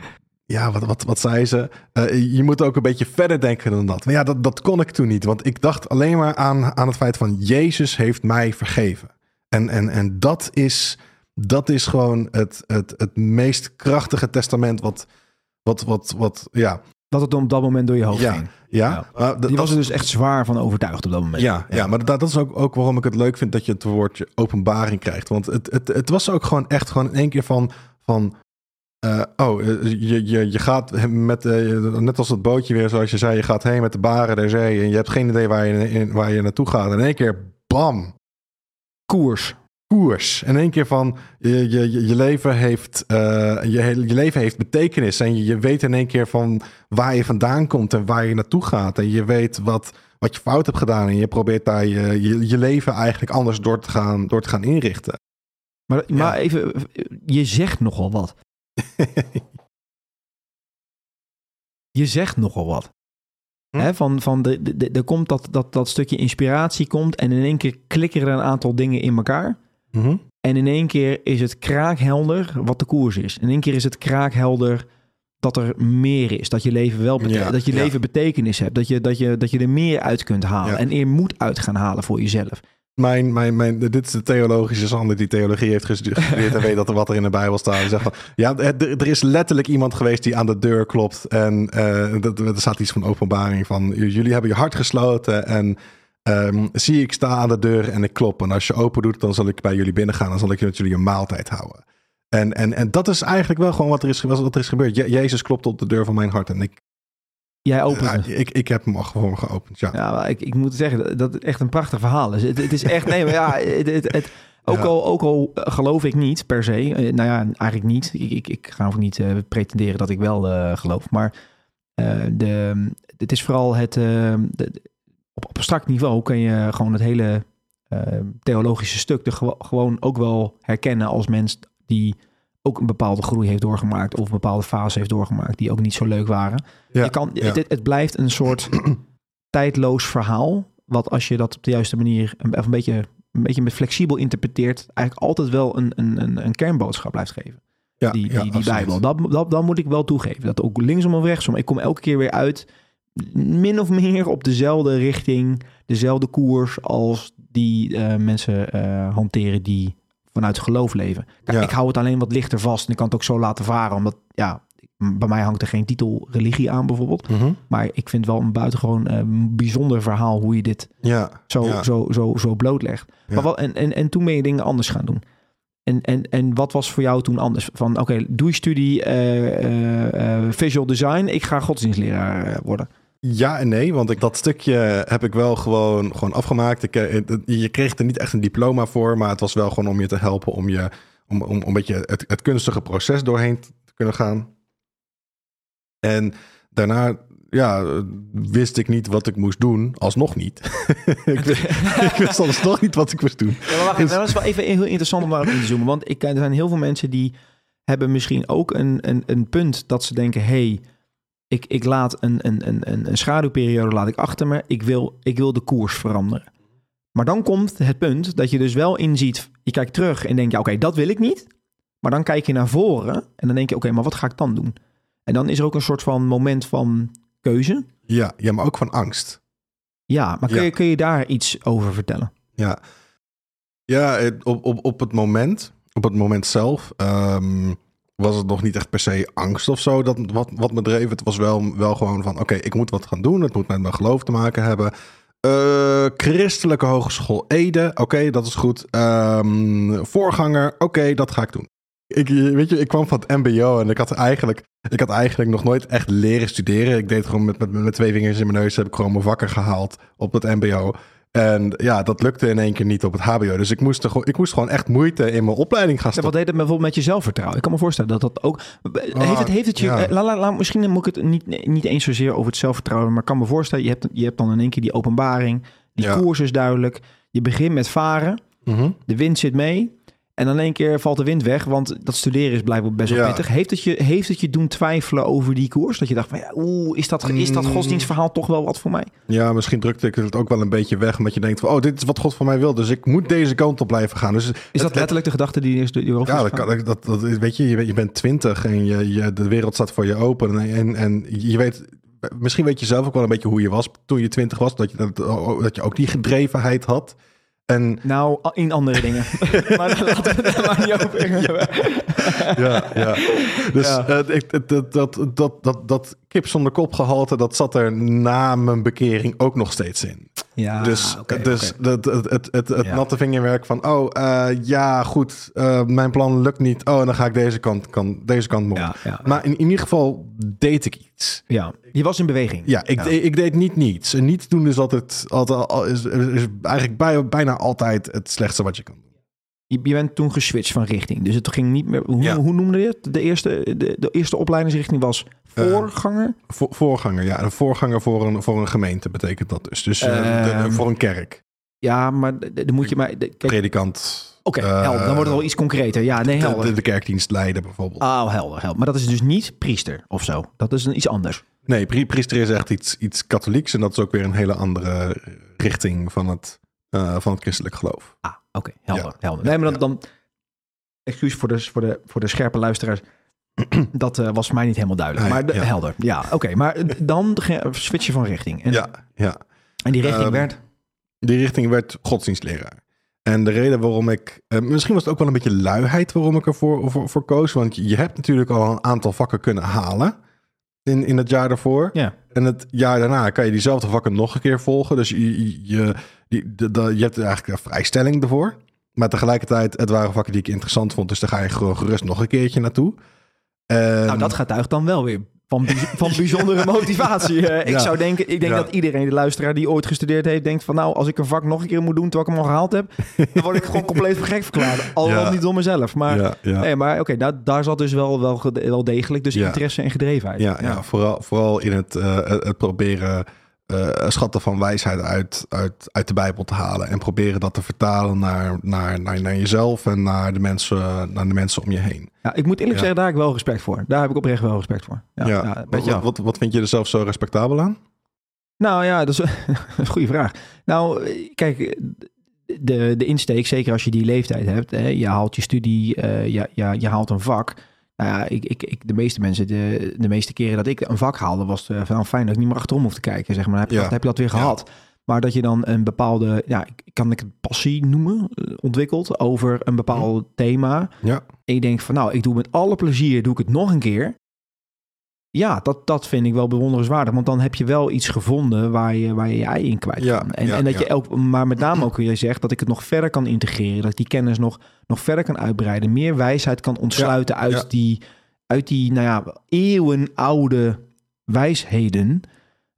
B: ja, wat, wat, wat zei ze? Eh, je moet ook een beetje verder denken dan dat. Maar ja, dat, dat kon ik toen niet. Want ik dacht alleen maar aan, aan het feit van... Jezus heeft mij vergeven. En, en, en dat, is, dat is gewoon het, het, het meest krachtige testament wat, wat, wat, wat ja.
A: Dat het op dat moment door je hoofd
B: Ja,
A: ging.
B: Ja,
A: Ja.
B: maar dat-
A: Die was
B: dat-
A: er dus echt zwaar van overtuigd op dat moment.
B: ja, ja. maar dat, dat is ook, ook waarom ik het leuk vind dat je het woordje openbaring krijgt. Want het, het, het was ook gewoon echt gewoon in één keer van... van eh, oh, eh, je, je, je gaat met, eh, net als het bootje weer, zoals je zei, je gaat heen met de baren der zee en je hebt geen idee waar je, in, waar je naartoe gaat. En in één keer, bam,
A: Koers.
B: Koers. In één keer van je, je, je, leven heeft, eh, je, je leven heeft betekenis. En je, je weet in één keer van waar je vandaan komt en waar je naartoe gaat. En je weet wat, wat je fout hebt gedaan. En je probeert daar je, je, je leven eigenlijk anders door te gaan, door te gaan inrichten.
A: Maar, maar even, je zegt nogal wat. Je zegt nogal wat.
B: Hm?
A: Hè, van, van de, de, de- er komt dat, dat, dat stukje inspiratie komt en in één keer klikken er een aantal dingen in elkaar.
B: Mhm.
A: En in één keer is het kraakhelder wat de koers is. In één keer is het kraakhelder dat er meer is. Dat je leven wel
B: Ja,
A: dat je
B: ja.
A: leven betekenis hebt. Dat je, dat, je, dat je er meer uit kunt halen.
B: Ja.
A: En eer moet uit gaan halen voor jezelf.
B: Mijn, mijn, mijn, dit is de theologische Sander die theologie heeft gestudeerd en weet dat er wat er in de Bijbel staat. Zegt van, ja, er, is letterlijk iemand geweest die aan de deur klopt. En dat, er staat iets van openbaring van, jullie hebben je hart gesloten en ehm, zie ik sta aan de deur en ik klop. En als je open doet, dan zal ik bij jullie binnengaan. Dan zal ik met jullie een maaltijd houden. En, en, en dat is eigenlijk wel gewoon wat er is, wat er is gebeurd. Je- Jezus klopt op de deur van mijn hart en ik,
A: Jij
B: ja,
A: het.
B: ik, ik heb hem al gewoon geopend. Ja.
A: Ja, maar ik, ik moet zeggen dat- dat het echt een prachtig verhaal is. Het, het is echt, nee, maar ja, het, het, het- ook,
B: Ja.
A: al, ook al geloof ik niet per se. eh, Nou ja, eigenlijk niet. Ik, ik, ik ga ook niet eh, pretenderen dat ik wel eh, geloof. Maar eh, de, het is vooral het. eh, de- op abstract niveau kun je gewoon het hele eh, theologische stuk er gewo- gewoon ook wel herkennen als mens die ook een bepaalde groei heeft doorgemaakt of een bepaalde fase heeft doorgemaakt die ook niet zo leuk waren.
B: Ja,
A: je kan,
B: ja.
A: het, het blijft een soort tijdloos verhaal. Wat als je dat op de juiste manier een, of een, beetje, een beetje met flexibel interpreteert, eigenlijk altijd wel een, een, een, een kernboodschap blijft geven.
B: Ja,
A: Die, die, die. Bijbel. Dat, dat, dat moet ik wel toegeven. Dat ook linksom of rechtsom. Ik kom elke keer weer uit, min of meer op dezelfde richting, dezelfde koers als die eh, mensen eh, hanteren die vanuit geloof leven. Kijk,
B: Ja.
A: Ik hou het alleen wat lichter vast en ik kan het ook zo laten varen, omdat ja, bij mij hangt er geen titel religie aan bijvoorbeeld.
B: Mhm.
A: Maar ik vind wel een buitengewoon eh, bijzonder verhaal hoe je dit
B: Ja,
A: zo,
B: ja.
A: zo, zo, zo blootlegt.
B: Ja.
A: Maar wat, en, en, en toen ben je dingen anders gaan doen. En, en, en wat was voor jou toen anders? Van oké, doe je studie visual design. Ik ga godsdienstleraar worden.
B: Ja en nee, want ik, dat stukje heb ik wel gewoon, gewoon afgemaakt. Ik, eh, je kreeg er niet echt een diploma voor, maar het was wel gewoon om je te helpen om, je, om, om, om een beetje het, het kunstige proces doorheen te kunnen gaan. En daarna ja, wist ik niet wat ik moest doen, alsnog niet. ik, wist, ik wist alsnog niet wat ik moest doen.
A: Ja, maar wacht even, dat is wel even heel interessant om daarop in te zoomen. Want ik, er zijn heel veel mensen die hebben misschien ook een, een, een punt dat ze denken... hey, ik, ik laat een, een, een, een, schaduwperiode laat ik achter me. Ik wil, ik wil de koers veranderen. Maar dan komt het punt dat je dus wel inziet... je kijkt terug en denk je, oké, dat wil ik niet. Maar dan kijk je naar voren en dan denk je... oké, maar wat ga ik dan doen? En dan is er ook een soort van moment van keuze.
B: Ja, ja maar ook van angst.
A: Ja, maar kun,
B: Ja.
A: Je, kun je daar iets over vertellen?
B: Ja, ja op, op, op het moment, op het moment zelf, ehm, was het nog niet echt per se angst of zo dat, wat, wat me dreef. Het was wel, wel gewoon van, oké, ik moet wat gaan doen. Het moet met mijn geloof te maken hebben. Eh, Christelijke Hogeschool Ede, oké, dat is goed. Ehm, voorganger, oké, dat ga ik doen. Ik, weet je, ik kwam van het mbo en ik had eigenlijk, ik had eigenlijk nog nooit echt leren studeren. Ik deed gewoon met, met, met twee vingers in mijn neus, heb ik gewoon mijn vakken gehaald op het mbo. En ja, dat lukte in één keer niet op het HBO. Dus ik moest, er gewoon, ik moest gewoon echt moeite in mijn opleiding gaan
A: Ja, wat
B: stoppen.
A: deed het bijvoorbeeld met je zelfvertrouwen? Ik kan me voorstellen dat dat ook... heeft het, heeft het je...
B: ja.
A: eh, la, la, la- misschien moet ik het niet, niet eens zozeer over het zelfvertrouwen... maar ik kan me voorstellen, je hebt, je hebt dan in één keer die openbaring... die
B: Ja.
A: koers is duidelijk. Je begint met varen,
B: Mhm.
A: de wind zit mee... en dan één keer valt de wind weg... want dat studeren is blijkbaar best wel
B: Ja.
A: pittig. Heeft het, je, heeft het je doen twijfelen over die koers? Dat je dacht van, ja, oeh, is dat, is dat
B: Mm.
A: godsdienstverhaal toch wel wat voor mij?
B: Ja, misschien drukte ik het ook wel een beetje weg. Omdat je denkt van, oh, dit is wat God van mij wil. Dus ik moet deze kant op blijven gaan. Dus
A: Is dat letterlijk de gedachte die je hoofd
B: Ja, dat, kan, dat, dat, weet je, je bent, je bent twintig en je, je, de wereld staat voor je open. En, en, en je weet, misschien weet je zelf ook wel een beetje hoe je was toen je twintig was. Dat je, dat, dat je ook die gedrevenheid had. En
A: Nou, in andere dingen. maar laten we het maar niet over hebben.
B: ja, ja. Dus
A: Ja.
B: eh, ik, dat, dat, dat, dat, dat, dat kip zonder kop gehalte, dat zat er na mijn bekering ook nog steeds in.
A: Ja,
B: dus dus
A: oké.
B: dat- het, het, het, het
A: Ja.
B: natte vingerwerk van, oh eh, ja, goed, eh, mijn plan lukt niet. Oh, dan ga ik deze kant, kan, deze kant op.
A: Ja, ja.
B: Maar in, in ieder geval deed ik iets.
A: ja, je was in beweging.
B: Ja, ik. Ik, ik deed niet niets. En niets doen is altijd, altijd al- is, is eigenlijk bij, bijna altijd het slechtste wat je kan doen.
A: Je, je bent toen geswitcht van richting. Dus het ging niet meer... Hoe, hoe noemde je het? De eerste, de, de eerste opleidingsrichting was voorganger?
B: Vo- voorganger, ja. Een voorganger voor een, voor een gemeente betekent dat dus. Dus eh, de-
A: Ehm,
B: voor een kerk.
A: ja, maar dan moet je maar... Kijk, oké,
B: Predikant.
A: helder. Dan wordt het al iets concreter. Ja, nee,
B: de,
A: helder.
B: de, de kerkdienst leiden bijvoorbeeld.
A: Oh, helder, helder. Maar dat is dus niet priester of zo. Dat is een, iets anders.
B: Nee, pri- priester is echt iets, iets katholieks. En dat is ook weer een hele andere richting van het, eh, van het christelijk geloof.
A: Ah, oké, helder,
B: Ja.
A: helder. Nee, maar dan... Dan excuus voor de, voor, de, voor de scherpe luisteraars. dat eh, was voor mij niet helemaal duidelijk.
B: Nee,
A: maar
B: ja.
A: helder. Ja, oké. maar dan ge- switch je van richting. En,
B: Ja, ja.
A: en die richting
B: Ehm,
A: werd...
B: Die richting werd godsdienstleraar. En de reden waarom ik... eh, misschien was het ook wel een beetje luiheid waarom ik ervoor voor, voor koos. Want je hebt natuurlijk al een aantal vakken kunnen halen in, in het jaar daarvoor.
A: Ja.
B: En het jaar daarna kan je diezelfde vakken nog een keer volgen. Dus je, je, je, die- de- de- je hebt eigenlijk een vrijstelling ervoor. Maar tegelijkertijd, het waren vakken die ik interessant vond. Dus daar ga je gewoon gerust nog een keertje naartoe. Ehm,
A: Nou, dat getuigt dan wel weer van, van bijzondere motivatie. Ik
B: Ja.
A: zou denken, ik denk
B: Ja.
A: dat iedereen, de luisteraar die ooit gestudeerd heeft, denkt van nou, als ik een vak nog een keer moet doen terwijl ik hem al gehaald heb, dan word ik gewoon compleet gek verklaard. Al
B: Ja.
A: niet door mezelf. Maar, nee, maar oké, daar, daar zat dus wel, wel, wel degelijk dus interesse en gedrevenheid.
B: Ja, ja. Vooral, vooral in het, eh, het het proberen eh, schatten van wijsheid uit, uit, uit de Bijbel te halen. En proberen dat te vertalen naar, naar, naar, naar jezelf en naar de, mensen, naar de mensen om je heen.
A: Ja, ik moet eerlijk
B: Ja.
A: zeggen, daar heb ik wel respect voor. Daar heb ik oprecht wel respect voor. Ja, ja.
B: wat, wat, wat vind je er zelf zo respectabel aan?
A: Nou ja, dat is een goede vraag. Nou, kijk, de, de insteek, zeker als je die leeftijd hebt, hè, je haalt je studie, je, je, je haalt een vak. Nou ja, ik, ik, ik, de meeste mensen, de, de meeste keren dat ik een vak haalde, was het van fijn dat ik niet meer achterom hoef te kijken. Zeg maar, dan heb je,
B: Ja.
A: dat, heb je dat weer
B: Ja.
A: gehad. Maar dat je dan een bepaalde, ja, kan ik het passie noemen, eh, ontwikkelt over een bepaald thema.
B: Ja,
A: En je denkt van nou, ik doe met alle plezier, doe ik het nog een keer. Ja, dat, dat vind ik wel bewonderenswaardig. Want dan heb je wel iets gevonden waar je waar je, je ei in kwijt
B: Ja,
A: kan. En,
B: ja,
A: en dat
B: ja.
A: je ook, maar met name ook weer zegt dat ik het nog verder kan integreren. Dat ik die kennis nog, nog verder kan uitbreiden. Meer wijsheid kan ontsluiten uit, die, uit die, nou ja, eeuwenoude wijsheden.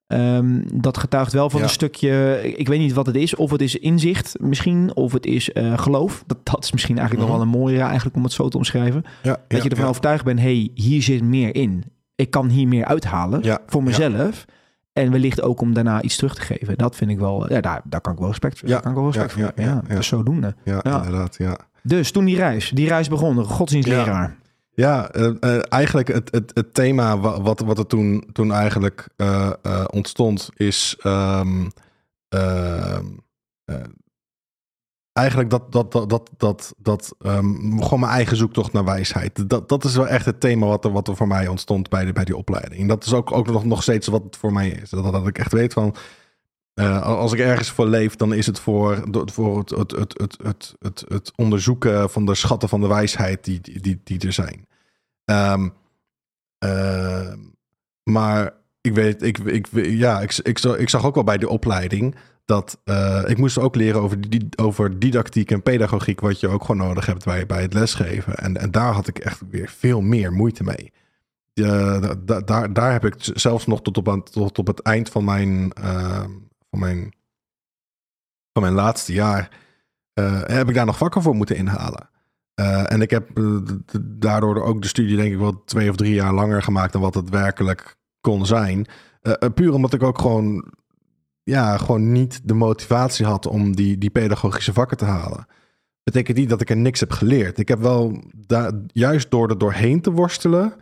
A: Ehm, dat getuigt wel van een stukje, ik weet niet wat het is. Of het is inzicht misschien, of het is eh, geloof. Dat, dat is misschien eigenlijk
B: Mhm.
A: nog wel een mooiere eigenlijk om het zo te omschrijven. Dat je ervan overtuigd bent, hey, hier zit meer in. Ik kan hier meer uithalen
B: Ja,
A: voor
B: ja.
A: mezelf. En wellicht ook om daarna iets terug te geven. Dat vind ik wel, ja, daar, daar kan ik wel respect voor.
B: Ja,
A: daar kan ik wel respect voor.
B: ja,
A: dus zodoende.
B: Ja, inderdaad, ja.
A: Dus toen die reis, die reis begon, godsdienstleraar.
B: Ja, eh, eh, eigenlijk het, het, het thema wa- wat, wat er toen, toen eigenlijk eh, eh, ontstond is ehm, ehm, eh, eigenlijk dat, dat, dat, dat, dat, dat ehm, gewoon mijn eigen zoektocht naar wijsheid. Dat, dat is wel echt het thema wat er, wat er voor mij ontstond bij, de, bij die opleiding. Dat is ook, ook nog, nog steeds wat het voor mij is. Dat, dat ik echt weet van, eh, als ik ergens voor leef, dan is het voor, voor het, het, het, het, het, het, onderzoeken van de schatten van de wijsheid die, die, die, er zijn. Ehm, ehm, maar ik weet, ik, ik, ja, ik, ik, ik zag ook wel bij de opleiding dat eh, ik moest ook leren over, die, over didactiek en pedagogiek, wat je ook gewoon nodig hebt bij, bij het lesgeven. En, en daar had ik echt weer veel meer moeite mee. Eh, da- da- daar, daar heb ik zelfs nog tot op, aan- tot op het eind van mijn, ehm, van mijn, van mijn laatste jaar, eh, heb ik daar nog vakken voor moeten inhalen. Eh, en ik heb eh, daardoor ook de studie denk ik wel twee of drie jaar langer gemaakt dan wat het werkelijk kon zijn. Eh, eh, puur omdat ik ook gewoon, ja, gewoon niet de motivatie had om die, die pedagogische vakken te halen. Betekent niet dat ik er niks heb geleerd. Ik heb wel, juist door er doorheen te worstelen,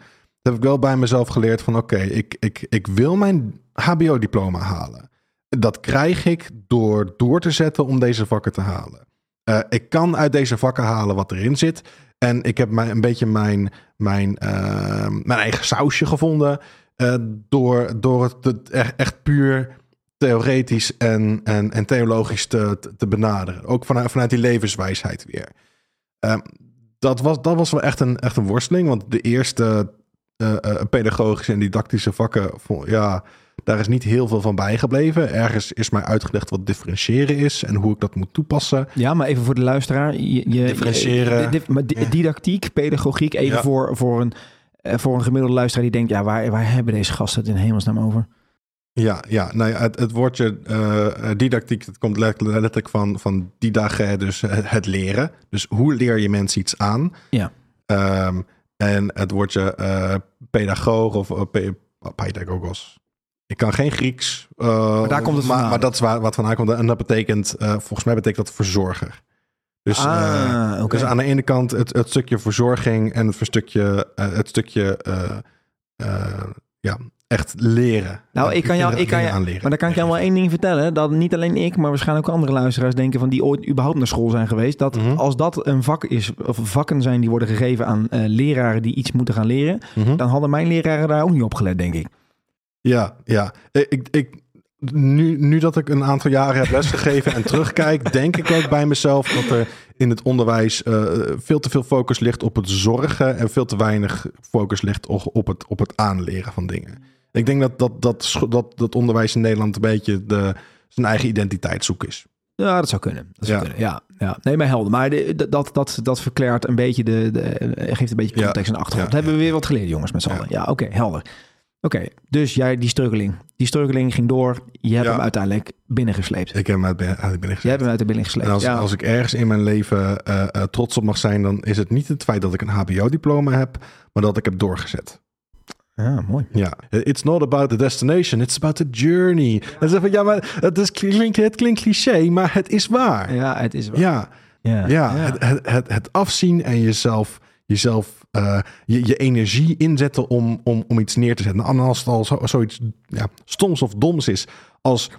B: heb ik wel bij mezelf geleerd van oké, ik, ik, ik wil mijn HBO-diploma halen. Dat krijg ik door door te zetten om deze vakken te halen. Eh, ik kan uit deze vakken halen wat erin zit. En ik heb mijn, een beetje mijn, mijn, eh, mijn eigen sausje gevonden. eh, door door het, echt, echt puur theoretisch en, en, en theologisch te, te- benaderen. Ook vanuit, vanuit die levenswijsheid weer. Ehm, dat, was, dat was wel echt een, echt een worsteling, want de eerste eh, pedagogische en didactische vakken, ja, daar is niet heel veel van bijgebleven. Ergens is mij uitgelegd wat differentiëren is en hoe ik dat moet toepassen.
A: Ja, maar even voor de luisteraar. Je, je,
B: Differentiëren.
A: je- dif- maar di-
B: Ja.
A: didactiek, pedagogiek, even
B: Ja.
A: voor, voor, een, voor een gemiddelde luisteraar die denkt... ja, waar, waar hebben deze gasten het in hemelsnaam over?
B: Ja, ja nou ja, het, het woordje eh, eh, didactiek, dat komt letterlijk, van, van didage, dus het, het leren. Dus hoe leer je mensen iets aan?
A: Ja.
B: Ehm, en het woordje eh, pedagoog of uh, pe- pedagogos. Ik kan geen Grieks. eh,
A: Maar daar komt het
B: maar, maar dat is waar, wat vandaan komt. En dat betekent, eh, volgens mij betekent dat verzorger. Dus, eh,
A: ah,
B: dus aan de ene kant het, het stukje verzorging en het stukje, eh, het stukje eh, eh, ja, echt leren.
A: Nou,
B: Eh,
A: ik kan jou- ik kan jou-
B: aanleren.
A: Maar dan kan ik jou wel één ding vertellen. Dat niet alleen ik, maar waarschijnlijk ook andere luisteraars denken... van die ooit überhaupt naar school zijn geweest. Dat
B: Mhm.
A: als dat een vak is, of vakken zijn die worden gegeven aan eh, leraren... die iets moeten gaan leren...
B: Mhm.
A: dan hadden mijn leraren daar ook niet op gelet, denk ik.
B: Ja, ja. Ik, ik, nu, nu dat ik een aantal jaren heb lesgegeven en terugkijk, denk ik ook bij mezelf dat er in het onderwijs eh, veel te veel focus ligt op het zorgen en veel te weinig focus ligt op, op, het, op het aanleren van dingen. Ik denk dat dat, dat, dat, dat onderwijs in Nederland een beetje de, zijn eigen identiteit zoek is.
A: Ja, dat zou kunnen. Dat zou
B: Ja.
A: kunnen. Ja, ja. Nee, maar helder. Maar de, de- dat, dat, dat verklaart een beetje de, de geeft een beetje
B: Ja.
A: context en achtergrond.
B: Ja,
A: hebben we weer wat geleerd, jongens, met z'n
B: Ja.
A: allen. Ja, oké, helder. Oké, dus jij die struggeling. Die struggeling ging door. Je hebt hem uiteindelijk binnengesleept.
B: Ik heb hem uit, uit binnen
A: Jij hebt hem uit de binnen gesleept.
B: En als, als ik ergens in mijn leven eh, eh, trots op mag zijn, dan is het niet het feit dat ik een HBO-diploma heb, maar dat ik heb doorgezet.
A: Ja, mooi.
B: Ja, it's not about the destination, it's about the journey. En ze van ja, maar het, is, klinkt, het klinkt cliché, maar het is waar.
A: Ja, het is wel.
B: Ja,
A: ja,
B: ja, Het, het, het, het afzien en jezelf, jezelf eh, je, je energie inzetten om, om, om iets neer te zetten. En als het al zo, zoiets ja, stoms of doms is als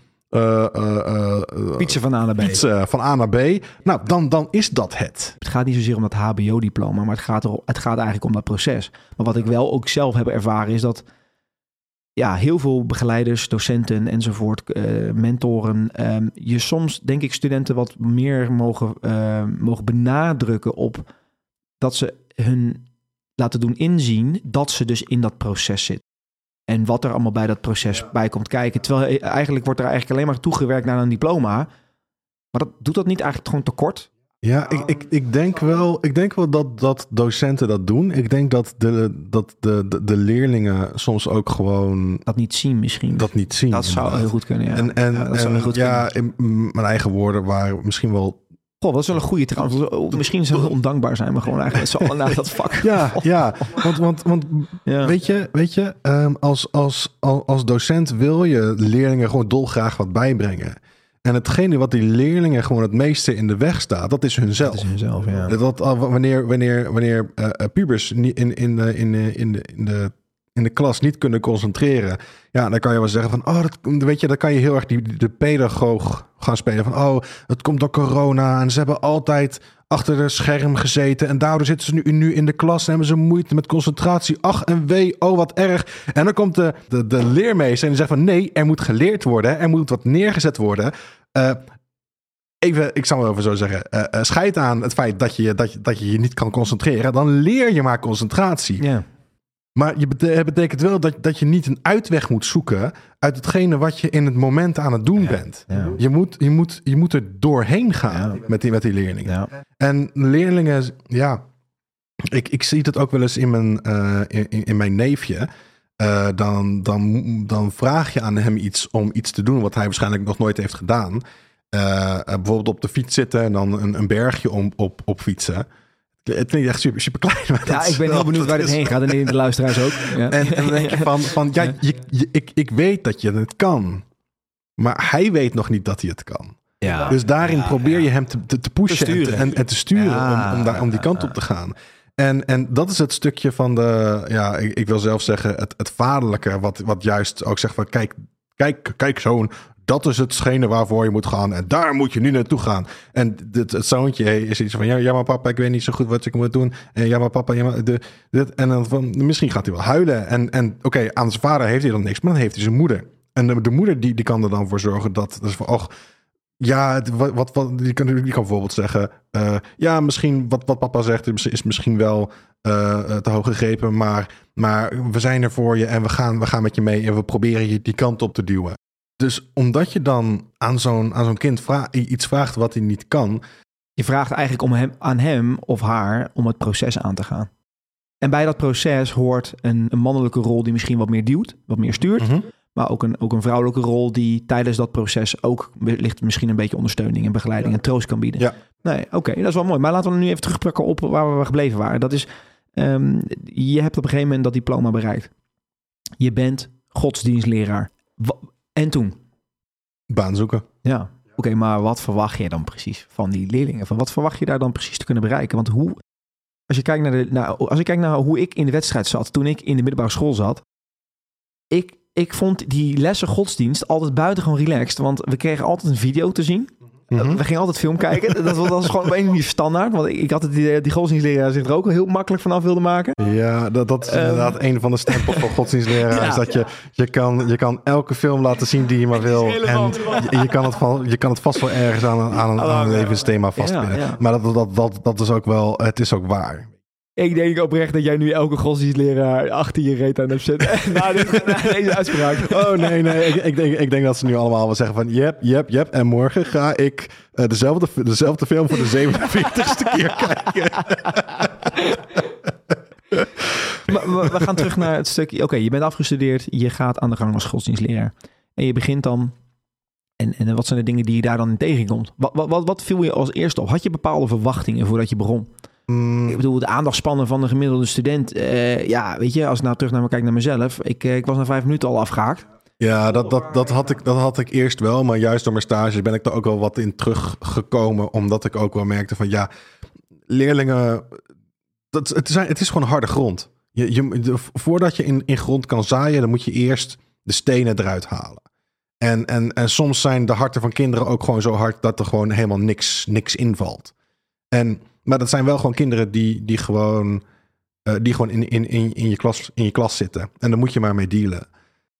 A: Fietsen van A naar B.
B: fietsen van A naar B, nou, dan, dan is dat het.
A: Het gaat niet zozeer om dat HBO-diploma, maar het gaat, er, het gaat eigenlijk om dat proces. Maar wat ik wel ook zelf heb ervaren is dat ja, heel veel begeleiders, docenten enzovoort, mentoren, ehm, je soms denk ik studenten wat meer mogen, mogen benadrukken op dat ze hun laten doen inzien dat ze dus in dat proces zitten. En wat er allemaal bij dat proces bij komt kijken. Terwijl eh, eigenlijk wordt er eigenlijk alleen maar toegewerkt naar een diploma. Maar dat, doet dat niet eigenlijk gewoon tekort?
B: Ja, ik, ik, ik, denk wel, ik denk wel dat, dat docenten dat doen. Ik denk dat de, dat de, de, de leerlingen soms ook gewoon
A: dat niet zien misschien.
B: dat niet zien.
A: dat zou heel goed kunnen, ja.
B: En, en,
A: Ja, dat zou
B: en
A: heel goed
B: ja, in mijn eigen woorden waren misschien wel.
A: Goh, dat is wel een goede trouwens. Misschien zou het ondankbaar zijn, maar gewoon eigenlijk met z'n allen naar dat vak.
B: Ja, ja. Want, want, want
A: Ja.
B: weet je, weet je ehm, als, als, als, als docent wil je leerlingen gewoon dolgraag wat bijbrengen. En hetgene wat die leerlingen gewoon het meeste in de weg staat, dat is hunzelf.
A: Dat is hunzelf, ja.
B: Dat, wanneer, wanneer, wanneer eh, eh, pubers niet in, in, de, in, de, in, de, in, de, in de klas niet kunnen concentreren, ja, dan kan je wel zeggen van, oh, dat, weet je, dan kan je heel erg die, de pedagoog gaan spelen van, oh, het komt door corona en ze hebben altijd achter de scherm gezeten en daardoor zitten ze nu, nu in de klas en hebben ze moeite met concentratie. Ach en wee, oh wat erg. En dan komt de, de, de leermeester en die zegt van, nee, er moet geleerd worden, er moet wat neergezet worden. Eh, even, ik zal wel even zo zeggen, eh, scheid aan het feit dat je, dat, je, dat je je niet kan concentreren, dan leer je maar concentratie. Maar je het betekent wel dat, dat je niet een uitweg moet zoeken uit hetgene wat je in het moment aan het doen bent.
A: Ja.
B: Je, moet, je, moet, je moet er doorheen gaan
A: Ja.
B: met, die, met die leerlingen. En leerlingen, ja, ik, ik zie het ook wel eens in mijn, eh, in, in- mijn neefje. Eh, dan, dan, dan vraag je aan hem iets om iets te doen wat hij waarschijnlijk nog nooit heeft gedaan. Eh, bijvoorbeeld op de fiets zitten en dan een, een bergje om, op, op fietsen. Het klinkt echt super, super klein. maar
A: ja, ik ben heel benieuwd waar dit heen gaat. En de luisteraars ook. Ja.
B: En, en dan denk je van, van ja, je, je- ik, ik weet dat je het kan. Maar hij weet nog niet dat hij het kan.
A: ja.
B: Dus daarin
A: Ja,
B: probeer je hem te, te, te pushen
A: Te
B: en, te,
A: sturen.
B: en, en te sturen
A: Ja,
B: om, om, daar, om die kant op te gaan. En, en dat is het stukje van de, ja, ik, ik wil zelf zeggen, het, het vaderlijke, wat, wat juist ook zegt van, kijk, kijk, kijk zoon, dat is hetgene waarvoor je moet gaan en daar moet je nu naartoe gaan. En dit, het zoontje is iets van, ja, ja, maar papa, ik weet niet zo goed wat ik moet doen. En ja, maar papa, ja, maar de, dit. En dan van, misschien gaat hij wel huilen. En, en oké, aan zijn vader heeft hij dan niks, maar dan heeft hij zijn moeder. en de, de moeder die, die kan er dan voor zorgen dat... is van, och, ja, wat, wat, die, kan, die kan bijvoorbeeld zeggen... eh, ja, misschien wat, wat papa zegt is, is misschien wel eh, te hoog gegrepen... Maar, maar we zijn er voor je en we gaan, we gaan met je mee... en we proberen je die kant op te duwen. Dus omdat je dan aan zo'n, aan zo'n kind iets vraagt wat hij niet kan...
A: Je vraagt eigenlijk om hem, aan hem of haar om het proces aan te gaan. En bij dat proces hoort een, een mannelijke rol die misschien wat meer duwt, wat meer stuurt.
B: Mhm.
A: Maar ook een, ook een vrouwelijke rol die tijdens dat proces ook wellicht misschien een beetje ondersteuning en begeleiding en troost kan bieden.
B: Ja.
A: Nee, oké, dat is wel mooi. Maar laten we nu even terugpakken op waar we gebleven waren. Dat is, ehm, je hebt op een gegeven moment dat diploma bereikt. Je bent godsdienstleraar. En toen?
B: Baan zoeken.
A: Ja. Oké, maar wat verwacht je dan precies van die leerlingen? Van wat verwacht je daar dan precies te kunnen bereiken? Want hoe, als je kijkt naar, de, als ik kijk naar hoe ik in de wedstrijd zat, toen ik in de middelbare school zat, ik, ik vond die lessen godsdienst altijd buitengewoon relaxed, want we kregen altijd een video te zien.
B: Mhm.
A: We gingen altijd film kijken. Dat was, dat was gewoon op een manier standaard, want ik, ik had het idee dat die godsdienstleraar zich er ook heel makkelijk vanaf wilde maken.
B: Ja, dat, dat is
A: Ehm.
B: inderdaad een van de stempels van godsdienstleraar.
A: Ja.
B: is dat je, je, kan, je kan elke film laten zien die je maar wil. En je, je, kan het van, je kan het vast wel ergens aan een, aan een, aan een levensthema vastpinnen.
A: Ja, ja.
B: Maar dat, dat, dat, dat is ook wel, het is ook waar.
A: Ik denk oprecht dat jij nu elke godsdienstleraar achter je reet aan hebt zitten. na, dit- na deze uitspraak.
B: Oh nee, nee. Ik, ik, denk, ik denk dat ze nu allemaal wel zeggen van... Yep, yep, yep. En morgen ga ik eh, dezelfde, dezelfde film voor de 47ste keer kijken.
A: Maar we, we gaan terug naar het stukje. Oké, je bent afgestudeerd. Je gaat aan de gang als godsdienstleraar. En je begint dan. En, en wat zijn de dingen die je daar dan in tegenkomt? Wat, wat, wat, wat viel je als eerste op? Had je bepaalde verwachtingen voordat je begon?
B: Mm,
A: Ik bedoel, de aandachtspannen van de gemiddelde student. eh, ja, weet je, als ik nou terug naar me kijk naar mezelf. Ik, eh, ik was na vijf minuten al afgehaakt.
B: Ja, dat, dat, dat, had ik, dat had ik eerst wel. Maar juist door mijn stage ben ik er ook wel wat in teruggekomen. Omdat ik ook wel merkte van ja, leerlingen. Dat, het, zijn, het is gewoon harde grond. Je, je, de- voordat je in, in grond kan zaaien, dan moet je eerst de stenen eruit halen. En, en, en soms zijn de harten van kinderen ook gewoon zo hard dat er gewoon helemaal niks, niks invalt. En, maar dat zijn wel gewoon kinderen die, die gewoon, eh, die gewoon in, in, in, in, je klas, in je klas zitten. En daar moet je maar mee dealen.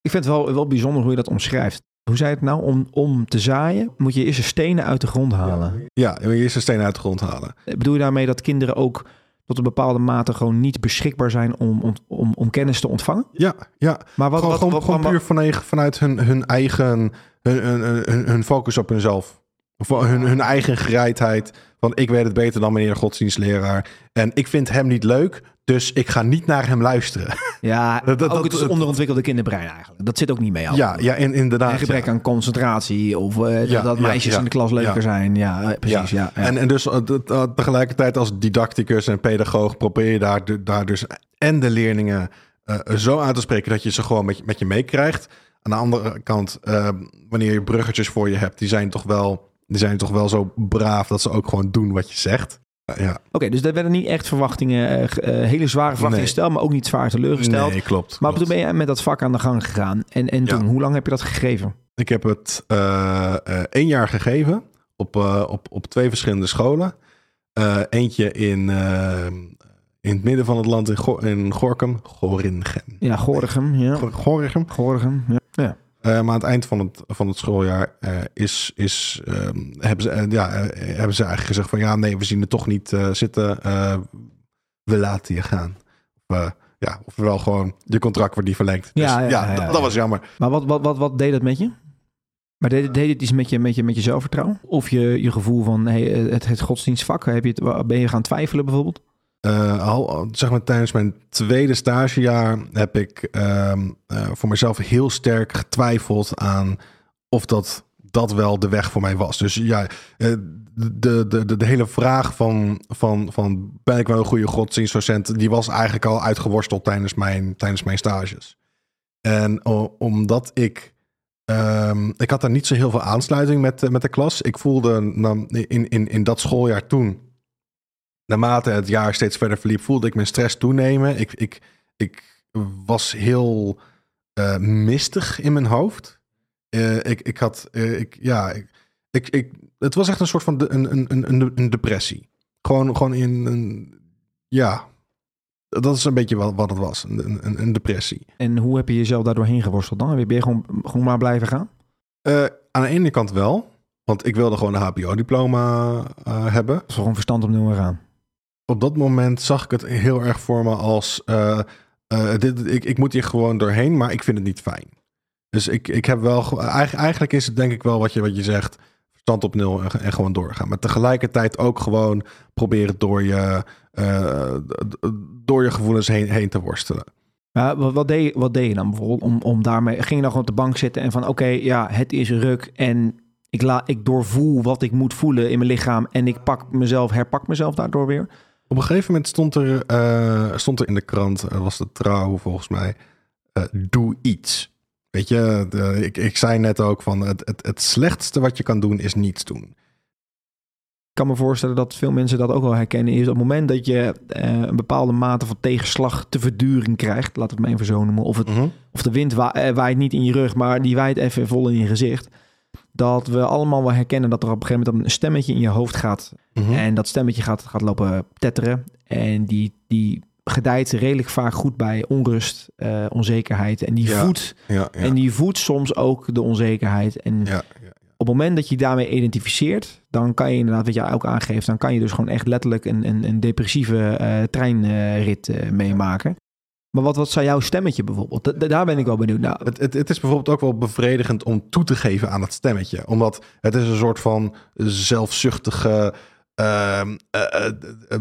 A: Ik vind het wel, wel bijzonder hoe je dat omschrijft. Hoe zei het nou? Om, om te zaaien moet je eerst de stenen uit de grond halen.
B: Ja, je eerst de stenen uit de grond halen.
A: Bedoel je daarmee dat kinderen ook tot een bepaalde mate gewoon niet beschikbaar zijn om, om, om, om kennis te ontvangen?
B: Ja, ja.
A: Maar wat,
B: gewoon
A: wat,
B: gewoon,
A: wat-
B: gewoon
A: wat-
B: puur vanuit, vanuit hun, hun eigen hun, hun, hun, hun focus op hunzelf. Of hun, hun eigen gereidheid. Van ik weet het beter dan meneer de godsdienstleraar. En ik vind hem niet leuk, dus ik ga niet naar hem luisteren.
A: Ja,
B: Dat- dat-
A: ook het
B: dat-
A: onderontwikkelde kinderbrein eigenlijk. Dat zit ook niet mee.
B: Ja, ja in, inderdaad.
A: En gebrek
B: ja.
A: aan concentratie of eh,
B: Ja,
A: dat meisjes
B: ja.
A: in de klas leuker zijn. Ja, eh, precies. Ja.
B: En, en dus eh, tegelijkertijd als didacticus en pedagoog probeer je daar, daar dus en de leerlingen zo aan te spreken dat je ze gewoon met, je- met je meekrijgt. Aan de andere kant, wanneer je bruggetjes voor je hebt, die zijn toch wel, die zijn toch wel zo braaf dat ze ook gewoon doen wat je zegt. Eh, ja,
A: Oké, dus daar werden niet echt verwachtingen, eh, eh, hele zware verwachtingen
B: Nee.
A: gesteld, maar ook niet zwaar teleurgesteld.
B: nee, klopt.
A: maar
B: klopt.
A: toen ben je met dat vak aan de gang gegaan. En, en toen,
B: Ja.
A: hoe lang heb je dat gegeven?
B: Ik heb het eh, één jaar gegeven op, op, op twee verschillende scholen. Eentje in, in het midden van het land in, Go in Gorkum. Gorinchem.
A: Ja, Gorinchem. Ja.
B: Go- Gorinchem.
A: Gorinchem. Ja. ja.
B: Eh, maar aan het eind van het, van het schooljaar eh, is, is, ehm, hebben, ze, eh, ja, hebben ze eigenlijk gezegd van ja, nee, we zien het toch niet zitten. We laten je gaan. Of, ja, ofwel gewoon je contract wordt niet verlengd. Dus,
A: Ja,
B: ja,
A: ja, ja,
B: dat- dat was jammer.
A: Maar wat, wat, wat, wat deed het met je? Maar deed, deed het iets met je, met je, met je zelfvertrouwen? Of je, je gevoel van hey, het, het godsdienstvak? Heb je het, ben je gaan twijfelen bijvoorbeeld?
B: Eh, al, zeg maar, tijdens mijn tweede stagejaar heb ik ehm, eh, voor mezelf heel sterk getwijfeld aan of dat, dat wel de weg voor mij was. Dus ja, eh, de, de, de, de hele vraag van, van, van ben ik wel een goede godsdienstdocent, die was eigenlijk al uitgeworsteld tijdens mijn, tijdens mijn stages. En omdat ik Ehm, ik had daar niet zo heel veel aansluiting met, met de klas. Ik voelde in, in, in dat schooljaar toen, naarmate het jaar steeds verder verliep, voelde ik mijn stress toenemen. Ik, ik, ik was heel eh, mistig in mijn hoofd. Eh, ik, ik had, eh, ik, ja, ik, ik, ik, het was echt een soort van de, een, een, een, een depressie. Gewoon, gewoon in een, ja, Dat is een beetje wat, wat het was, een, een, een depressie.
A: En hoe heb je jezelf daar doorheen geworsteld dan? Ben je gewoon, gewoon maar blijven gaan?
B: Aan de ene kant wel, want ik wilde gewoon een HBO-diploma hebben.
A: Dat is gewoon verstand op nul eraan.
B: Op dat moment zag ik het heel erg voor me als... Uh, dit, ik, ik moet hier gewoon doorheen, maar ik vind het niet fijn. Dus ik, ik heb wel... Eigenlijk is het denk ik wel wat je, wat je zegt stand op nul en, gewoon doorgaan. Maar tegelijkertijd ook gewoon proberen door je, uh, door je gevoelens heen, heen te worstelen.
A: Wat, deed, wat deed je dan bijvoorbeeld om, om daarmee? Ging je dan gewoon op de bank zitten en van oké, ja, het is ruk en ik, la, ik doorvoel wat ik moet voelen in mijn lichaam en ik pak mezelf, herpak mezelf daardoor weer?
B: Op een gegeven moment stond er, uh, stond er in de krant, uh, was de trouw volgens mij, uh, doe iets. Weet je, de, ik, ik zei net ook van het, het, het slechtste wat je kan doen is niets doen.
A: Ik kan me voorstellen dat veel mensen dat ook wel herkennen. Is op het moment dat je uh, een bepaalde mate van tegenslag te verduring krijgt, laat het maar even zo noemen, of, het,
B: -hmm.
A: of de wind wa waait niet in je rug, maar die waait even vol in je gezicht. Dat we allemaal wel herkennen dat er op een gegeven moment een stemmetje in je hoofd gaat.
B: Mm -hmm.
A: En dat stemmetje gaat, gaat lopen tetteren. En die, die gedijt redelijk vaak goed bij onrust, uh, onzekerheid. En die,
B: Ja,
A: voedt,
B: Ja, ja,
A: en die voedt soms ook de onzekerheid. En op het moment dat je daarmee identificeert, dan kan je inderdaad, wat jij ook aangeeft, dan kan je dus gewoon echt letterlijk een, een, een depressieve uh, treinrit uh, meemaken. Maar wat, wat zou jouw stemmetje bijvoorbeeld? Daar ben ik wel benieuwd naar.
B: Het, het, het, is bijvoorbeeld ook wel bevredigend om toe te geven aan het stemmetje. Omdat het is een soort van zelfzuchtige uh, uh,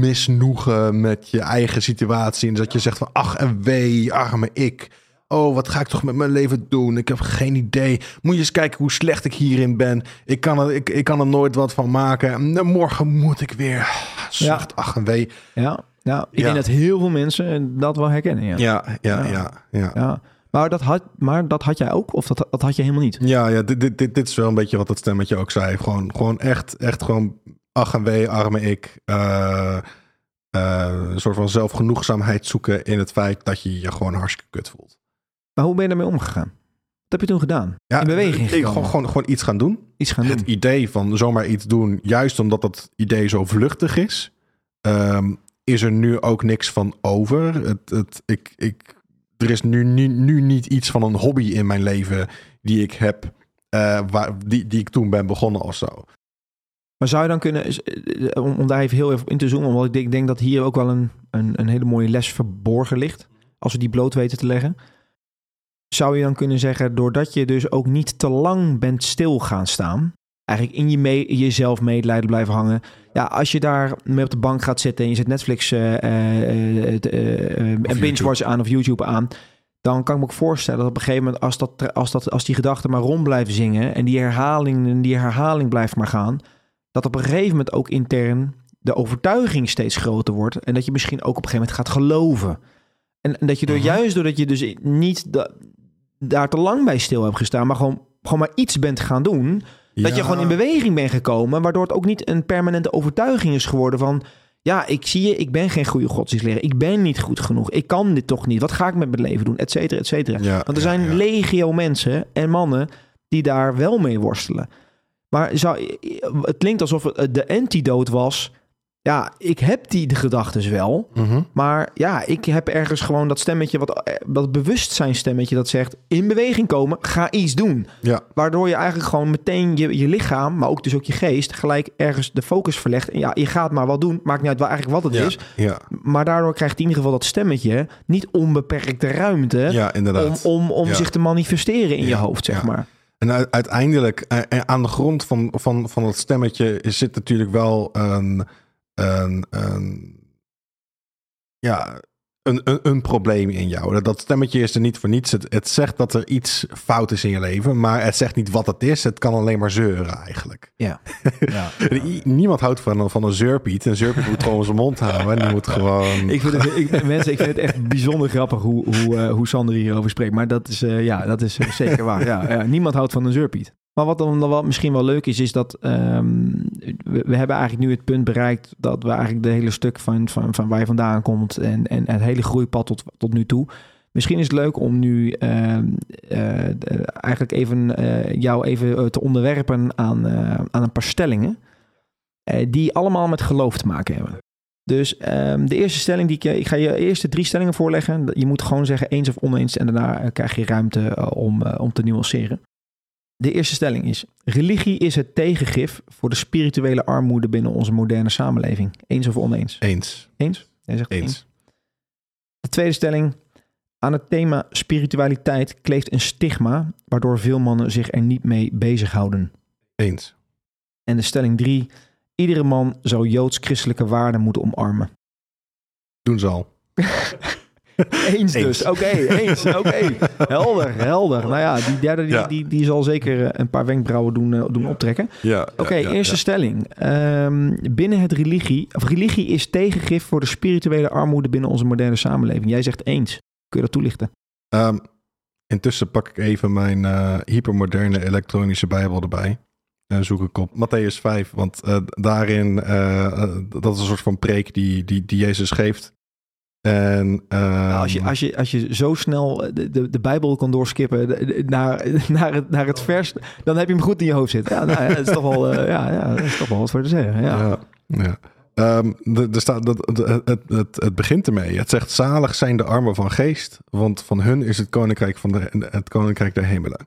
B: misnoegen met je eigen situatie. En dat je zegt van ach en wee, arme ik. Oh, wat ga ik toch met mijn leven doen? Ik heb geen idee. Moet je eens kijken hoe slecht ik hierin ben. Ik kan er, ik, ik kan er nooit wat van maken. Morgen moet ik weer. Zucht, ja. ach en wee.
A: Ja, ja. ik ja. denk dat heel veel mensen dat wel herkennen. Ja,
B: ja, ja, ja. ja,
A: ja. Maar, dat had, maar dat had jij ook? Of dat, dat had je helemaal niet?
B: Ja, ja dit, dit, dit is wel een beetje wat het stemmetje ook zei. Gewoon, gewoon echt, echt gewoon ach en wee, arme ik. Uh, uh, een soort van zelfgenoegzaamheid zoeken in het feit dat je je gewoon hartstikke kut voelt.
A: Maar hoe ben je daarmee omgegaan? Wat heb je toen gedaan?
B: Ja,
A: in beweging
B: ik, gewoon, gewoon, gewoon iets gaan doen.
A: Iets gaan doen.
B: Het idee van zomaar iets doen, juist omdat dat idee zo vluchtig is, um, is er nu ook niks van over. Het, het, ik, ik, er is nu, nu, nu niet iets van een hobby in mijn leven die ik heb, uh, waar, die, die ik toen ben begonnen of zo.
A: Maar zou je dan kunnen, om, om daar even heel even in te zoomen, want ik denk, ik denk dat hier ook wel een, een, een hele mooie les verborgen ligt, als we die bloot weten te leggen. Zou je dan kunnen zeggen, doordat je dus ook niet te lang bent stil gaan staan, eigenlijk in je mee, jezelf medelijden blijven hangen. Ja, als je daar mee op de bank gaat zitten en je zet Netflix uh, en binge-watch aan of YouTube aan, dan kan ik me ook voorstellen dat op een gegeven moment, als, dat, als, dat, als die gedachten maar rond blijven zingen en die herhaling, en die herhaling blijft maar gaan, dat op een gegeven moment ook intern de overtuiging steeds groter wordt en dat je misschien ook op een gegeven moment gaat geloven. En, en dat je er
B: Mhm.
A: juist doordat je dus niet da, daar te lang bij stil hebt gestaan, maar gewoon, gewoon maar iets bent gaan doen, dat je gewoon in beweging bent gekomen, waardoor het ook niet een permanente overtuiging is geworden van, ja, ik zie je, ik ben geen goede godsdienstleraar, ik ben niet goed genoeg, ik kan dit toch niet, wat ga ik met mijn leven doen, et cetera, et cetera.
B: Ja,
A: Want er
B: ja,
A: zijn
B: ja.
A: legio mensen en mannen die daar wel mee worstelen. Maar zou, het klinkt alsof het de antidote was, ja, ik heb die gedachten wel,
B: Mhm.
A: maar ja, ik heb ergens gewoon dat stemmetje, wat, dat bewustzijnstemmetje dat zegt, in beweging komen, ga iets doen.
B: Ja.
A: Waardoor je eigenlijk gewoon meteen je, je lichaam, maar ook dus ook je geest, gelijk ergens de focus verlegt. En ja, je gaat maar wat doen, maakt niet uit waar eigenlijk wat het
B: Ja,
A: is.
B: ja,
A: Maar daardoor krijgt in ieder geval dat stemmetje niet onbeperkte ruimte
B: ja,
A: om,
B: inderdaad.
A: om, om
B: Ja.
A: zich te manifesteren in je hoofd, zeg maar.
B: En uiteindelijk, eh, eh, aan de grond van, van, van het stemmetje zit natuurlijk wel een, een, een, ja, een, een, een probleem in jou. Dat- stemmetje is er niet voor niets. Het, het zegt dat er iets fout is in je leven, maar het zegt niet wat het is. Het kan alleen maar zeuren eigenlijk.
A: Ja. ja.
B: Niemand houdt van, een- van een zeurpiet. Een zeurpiet moet gewoon zijn mond houden. En die moet gewoon...
A: Ik vind het, ik, mensen, ik vind het echt bijzonder grappig hoe, hoe, eh, hoe Sander hierover spreekt. Maar dat is, eh, ja, dat is eh, zeker waar. Ja, ja, niemand houdt van een zeurpiet. Maar wat dan wel misschien wel leuk is, is dat ehm, we, hebben eigenlijk nu het punt bereikt dat we eigenlijk de hele stuk van, van, van waar je vandaan komt en, en het hele groeipad tot, tot nu toe. Misschien is het leuk om nu ehm, eh, eigenlijk even eh, jou even eh, te onderwerpen aan, aan een paar stellingen. die allemaal met geloof te maken hebben. Dus ehm, de eerste stelling die ik, ik ga je eerste drie stellingen voorleggen. Je moet gewoon zeggen eens of oneens en daarna krijg je ruimte om, om te nuanceren. De eerste stelling is: religie is het tegengif voor de spirituele armoede binnen onze moderne samenleving. Eens of oneens?
B: Eens.
A: Eens? Jij zegt
B: Eens.
A: De tweede stelling. Aan het thema spiritualiteit kleeft een stigma, waardoor veel mannen zich er niet mee bezighouden.
B: Eens.
A: En de stelling drie. Iedere man zou joods-christelijke waarden moeten omarmen.
B: Doen ze al.
A: Eens dus. Oké, eens. Oké. Helder, helder. Nou ja, die derde die,
B: Ja.
A: die, die zal zeker eh, een paar wenkbrauwen doen, eh, doen optrekken.
B: Ja.
A: Oké, eerste stelling. Ehm, binnen het religie, of religie is tegengif voor de spirituele armoede binnen onze moderne samenleving. Jij zegt eens. Kun je dat toelichten?
B: Ehm, intussen pak ik even mijn eh, hypermoderne elektronische Bijbel erbij. En zoek ik op Matthäus 5. Want daarin, dat is een soort van preek die, die, die Jezus geeft. En ehm,
A: Nou, als, je, als, je, als je zo snel de, de, de Bijbel kan doorskippen naar, naar, het, naar het vers, dan heb je hem goed in je hoofd zitten. Ja, nou, ja, dat, is toch wel, eh, ja, ja, dat is toch wel wat voor te zeggen. Ja.
B: Ja, ja. Ehm, de- er staat, dat, het, het, het, het begint ermee. Het zegt, zalig zijn de armen van geest, want van hun is het koninkrijk, van de, het koninkrijk der hemelen.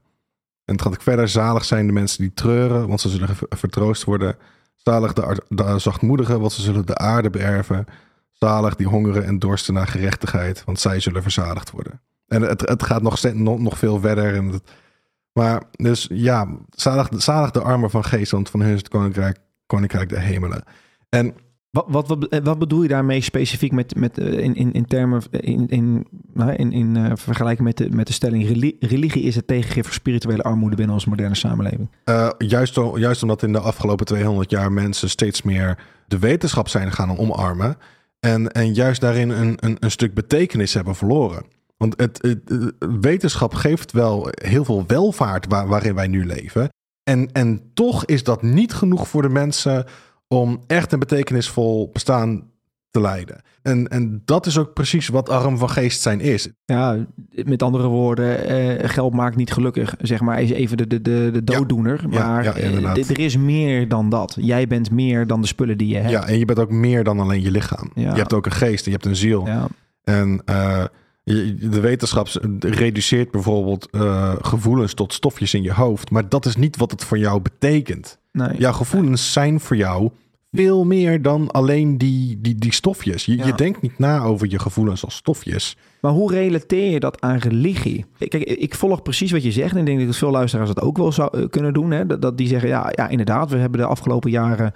B: En het gaat ook verder, zalig zijn de mensen die treuren, want ze zullen ver- vertroost worden. Zalig de, de zachtmoedigen, want ze zullen de aarde beërven. Zalig die hongeren en dorsten naar gerechtigheid, want zij zullen verzadigd worden. En het, het gaat nog, steeds- nog, nog veel verder. En het, maar dus ja, zalig, zalig de armen van geest, want van hun is het koninkrijk, koninkrijk der hemelen. En
A: Wat, wat, wat, eh, wat bedoel je daarmee specifiek met, met, eh, in, in, in termen, in, in, nou, in, in eh, vergelijking met de, met de stelling reli- religie is het tegengif voor spirituele armoede binnen onze moderne samenleving?
B: Uh, juist, juist omdat in de afgelopen 200 jaar mensen steeds meer de wetenschap zijn gaan omarmen. En, en juist daarin een, een, een stuk betekenis hebben verloren. Want het, het, wetenschap geeft wel heel veel welvaart waar, waarin wij nu leven. En, en toch is dat niet genoeg voor de mensen om echt een betekenisvol bestaan te leiden. En, en dat is ook precies wat arm van geest zijn is.
A: Ja, met andere woorden, eh, geld maakt niet gelukkig, zeg maar, is even de, de, de, de dooddoener.
B: Ja,
A: maar
B: ja,
A: eh, er is meer dan dat. Jij bent meer dan de spullen die je hebt.
B: Ja, en je bent ook meer dan alleen je lichaam.
A: Ja.
B: Je hebt ook een geest en je hebt een ziel.
A: Ja.
B: En eh, de wetenschap reduceert bijvoorbeeld gevoelens tot stofjes in je hoofd. Maar dat is niet wat het voor jou betekent.
A: Nee.
B: Jouw gevoelens zijn voor jou veel meer dan alleen die, die, die stofjes. Je,
A: Ja.
B: je denkt niet na over je gevoelens als stofjes.
A: Maar hoe relateer je dat aan religie? Kijk, ik volg precies wat je zegt. En ik denk dat veel luisteraars dat ook wel zou eh, kunnen doen. Hè? Dat, dat die zeggen, ja, ja, inderdaad, we hebben de afgelopen jaren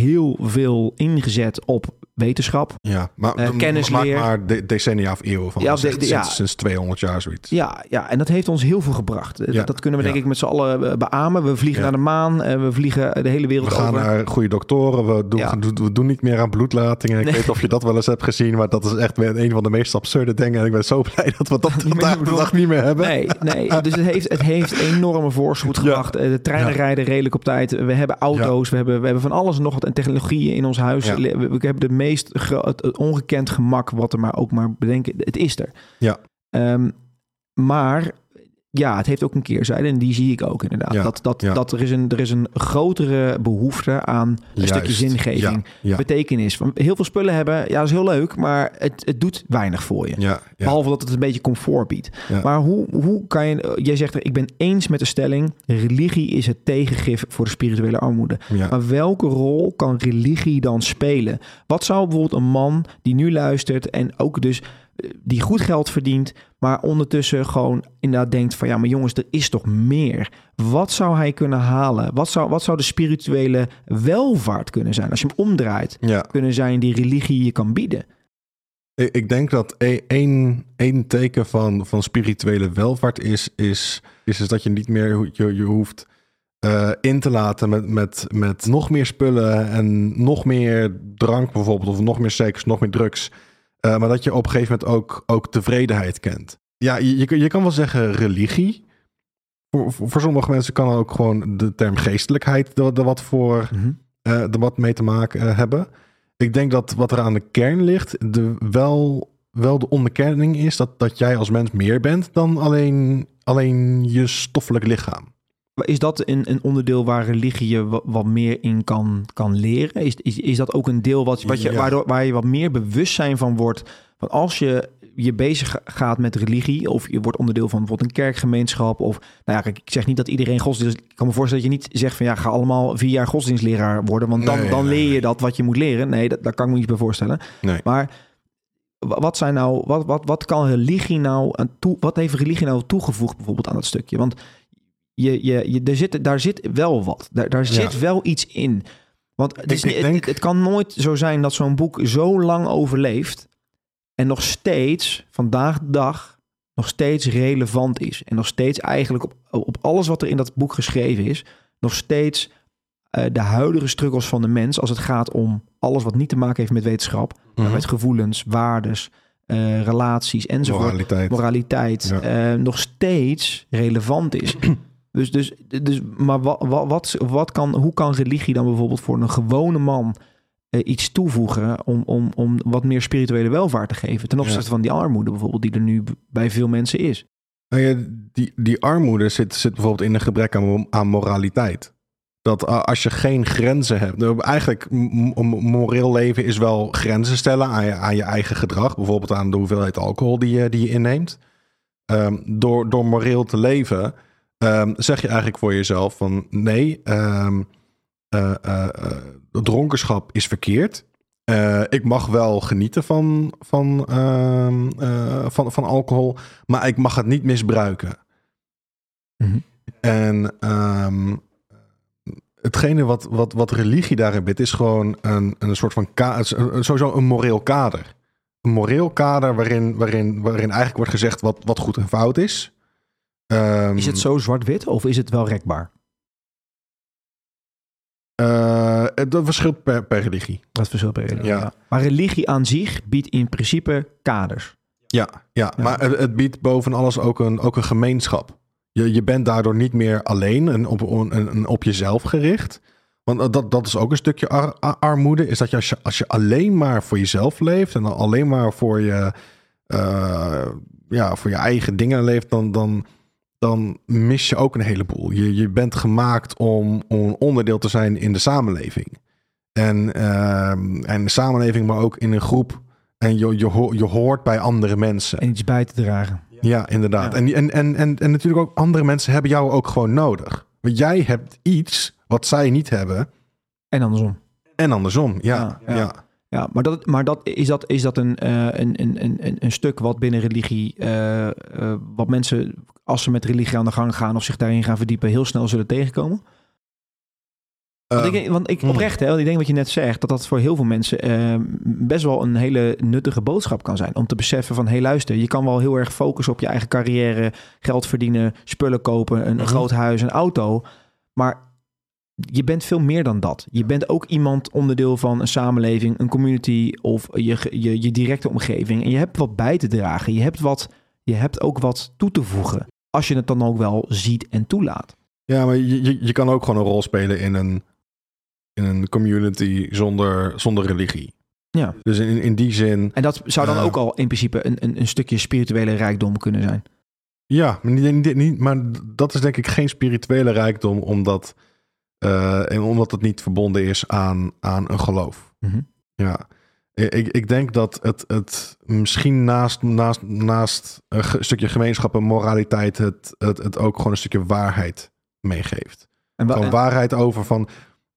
A: heel veel ingezet op wetenschap.
B: Ja, maar
A: Eh, kennisleer.
B: maar de, decennia of eeuwen van.
A: Ja, de- ja.
B: sinds 200 jaar zoiets.
A: Ja, ja, en dat heeft ons heel veel gebracht. Eh,
B: Ja,
A: Dat, dat kunnen we denk ik met z'n allen eh, beamen. We vliegen naar de maan, en we vliegen de hele wereld
B: We gaan
A: over.
B: naar goede doktoren. We doen, we, doen niet meer aan bloedlatingen. Ik
A: Nee.
B: weet niet of je dat wel eens hebt gezien. Maar dat is echt weer een van de meest absurde dingen. En ik ben zo blij dat we dat
A: Niet meer
B: vandaag de dag niet meer hebben.
A: Nee, nee. Dus het heeft, het heeft enorme voorspoed gebracht. Eh, De treinen rijden redelijk op tijd. We hebben auto's. We, hebben, we hebben van alles en nog wat en technologieën in ons huis.
B: Ja.
A: We, we hebben de meest het ongekend gemak wat er maar ook maar bedenken. Het is er.
B: Ja.
A: Ehm, maar ja, het heeft ook een keerzijde en die zie ik ook inderdaad.
B: Ja,
A: Dat, dat,
B: ja.
A: dat er, is een, er is een grotere behoefte aan een
B: Juist.
A: stukje zingeving,
B: Ja,
A: betekenis. Want Heel veel spullen hebben, ja, dat is heel leuk, maar het, het doet weinig voor je. Behalve dat het een beetje comfort biedt. Maar hoe, hoe kan je... Jij zegt, er, ik ben eens met de stelling... religie is het tegengif voor de spirituele armoede. Maar welke rol kan religie dan spelen? Wat zou bijvoorbeeld een man die nu luistert... en ook dus die goed geld verdient... maar ondertussen gewoon inderdaad denkt van... ja, maar jongens, er is toch meer. Wat zou hij kunnen halen? Wat zou, wat zou de spirituele welvaart kunnen zijn? Als je hem omdraait,
B: ja.
A: kunnen zijn die religie je kan bieden.
B: Ik, ik denk dat e- één, één teken van, van spirituele welvaart is, is, is, is dat je niet meer je, je hoeft eh, in te laten met, met, met nog meer spullen en nog meer drank bijvoorbeeld, of nog meer seks, nog meer drugs. Eh, maar dat je op een gegeven moment ook, ook tevredenheid kent. Ja, je, je, kan- je kan wel zeggen religie. Voor, voor, sommige mensen kan ook gewoon de term geestelijkheid er, er wat voor er wat mee te maken eh, hebben. Ik denk dat wat er aan de kern ligt, de, wel, wel de onderkenning is dat, dat jij als mens meer bent dan alleen, alleen je stoffelijk lichaam.
A: Is dat een, een onderdeel waar religie je wa- wat, meer in kan, kan leren? Is, is, is dat ook een deel wat, wat je,
B: Ja.
A: waardoor, waar je wat meer bewustzijn van wordt? Van als je je bezig gaat met religie, of je wordt onderdeel van bijvoorbeeld een kerkgemeenschap, of nou ja, ik zeg niet dat iedereen godsdienst. Ik kan me voorstellen dat je niet zegt van ja, ga allemaal vier jaar godsdienstleraar worden, want dan,
B: Nee,
A: dan leer je
B: nee.
A: dat wat je moet leren. Nee, dat, daar kan ik me niet bij voorstellen.
B: Nee.
A: Maar wa- wat zijn nou, wat, wat, wat kan religie nou aan toe, wat heeft religie nou toegevoegd bijvoorbeeld aan dat stukje? Want je, je, je, er zit, daar zit wel wat. Daar, daar zit wel iets in. Want het, is,
B: Ik-
A: niet-
B: ik
A: het-
B: denk-
A: het, kan nooit zo zijn dat zo'n boek zo lang overleeft en nog steeds, vandaag de dag, nog steeds relevant is. En nog steeds eigenlijk op, op alles wat er in dat boek geschreven is, nog steeds eh, de huidige struggles van de mens als het gaat om alles wat niet te maken heeft met wetenschap,
B: Mhm.
A: met gevoelens, waardes, eh, relaties enzovoort
B: Moraliteit.
A: moraliteit
B: Ja.
A: eh, nog steeds relevant is. Dus, dus, dus, maar wat, wat, wat, kan, hoe kan religie dan bijvoorbeeld voor een gewone man eh, iets toevoegen om, om, om wat meer spirituele welvaart te geven ten opzichte
B: Ja.
A: van die armoede bijvoorbeeld die er nu bij veel mensen is?
B: Nou ja, die, die armoede zit, zit bijvoorbeeld in een gebrek aan, aan moraliteit. Dat als je geen grenzen hebt. nou, Eigenlijk, moreel leven is wel grenzen stellen aan je, aan je eigen gedrag. Bijvoorbeeld aan de hoeveelheid alcohol die je, die je inneemt. Ehm, door, door moreel te leven, ehm, zeg je eigenlijk voor jezelf van nee, ehm, eh, eh, eh, dronkenschap is verkeerd. Ik mag wel genieten van, van, ehm, eh, van, van alcohol, maar ik mag het niet misbruiken.
A: Mhm.
B: En hetgene wat, wat, wat religie daarin biedt, is gewoon een, een soort van sowieso een moreel kader. Een moreel kader waarin, waarin, waarin eigenlijk wordt gezegd wat, wat goed en fout is. Ehm,
A: Is het zo zwart-wit of is het wel rekbaar?
B: eh, dat verschilt per, per religie.
A: Dat verschilt per religie.
B: Ja.
A: ja. Maar religie aan zich biedt in principe kaders.
B: Ja, ja,
A: Ja.
B: maar het, het biedt boven alles ook een, ook een gemeenschap. Je, je bent daardoor niet meer alleen en op, een op jezelf gericht. Want dat, dat is ook een stukje ar- ar- armoede. Is dat je als, je als je alleen maar voor jezelf leeft en alleen maar voor je, eh, ja, voor je eigen dingen leeft, dan, dan, dan mis je ook een heleboel. Je, je bent gemaakt om, om een onderdeel te zijn in de samenleving. En, ehm, en de samenleving, maar ook in een groep. En je, je, ho- je hoort bij andere mensen.
A: En iets bij te dragen.
B: Ja, inderdaad.
A: Ja.
B: En, en, en, en, en natuurlijk ook andere mensen hebben jou ook gewoon nodig. Want jij hebt iets wat zij niet hebben.
A: En andersom.
B: En andersom. Ja,
A: Ja,
B: ja.
A: Ja. Maar, dat, maar dat, is dat, is dat een, eh, een, een, een, een stuk wat binnen religie, eh, eh, wat mensen als ze met religie aan de gang gaan of zich daarin gaan verdiepen, heel snel zullen tegenkomen? Want
B: Ehm,
A: ik, want ik
B: hmm.
A: oprecht, hè, want ik denk wat je net zegt, dat dat voor heel veel mensen eh, best wel een hele nuttige boodschap kan zijn. Om te beseffen van, hé hey, luister, je kan wel heel erg focussen op je eigen carrière, geld verdienen, spullen kopen, een
B: Mhm.
A: groot huis, een auto. Maar je bent veel meer dan dat. Je bent ook iemand onderdeel van een samenleving, een community of je, je, je directe omgeving. En je hebt wat bij te dragen. Je hebt, wat, je hebt ook wat toe te voegen. Als je het dan ook wel ziet en toelaat.
B: ja, maar je, je, je kan ook gewoon een rol spelen in een, in een community zonder, zonder religie.
A: Ja.
B: Dus in, in die zin,
A: En dat zou dan
B: Ja.
A: ook al in principe een, een, een stukje spirituele rijkdom kunnen zijn.
B: ja, maar, niet, niet, niet- maar dat is denk ik geen spirituele rijkdom, omdat, eh, en omdat het niet verbonden is aan, aan een geloof.
A: Mhm.
B: Ja, ik, ik denk dat het, het misschien naast, naast, naast een stukje gemeenschap en moraliteit het, het, het ook gewoon een stukje waarheid meegeeft.
A: En wa-
B: Gewoon waarheid over van,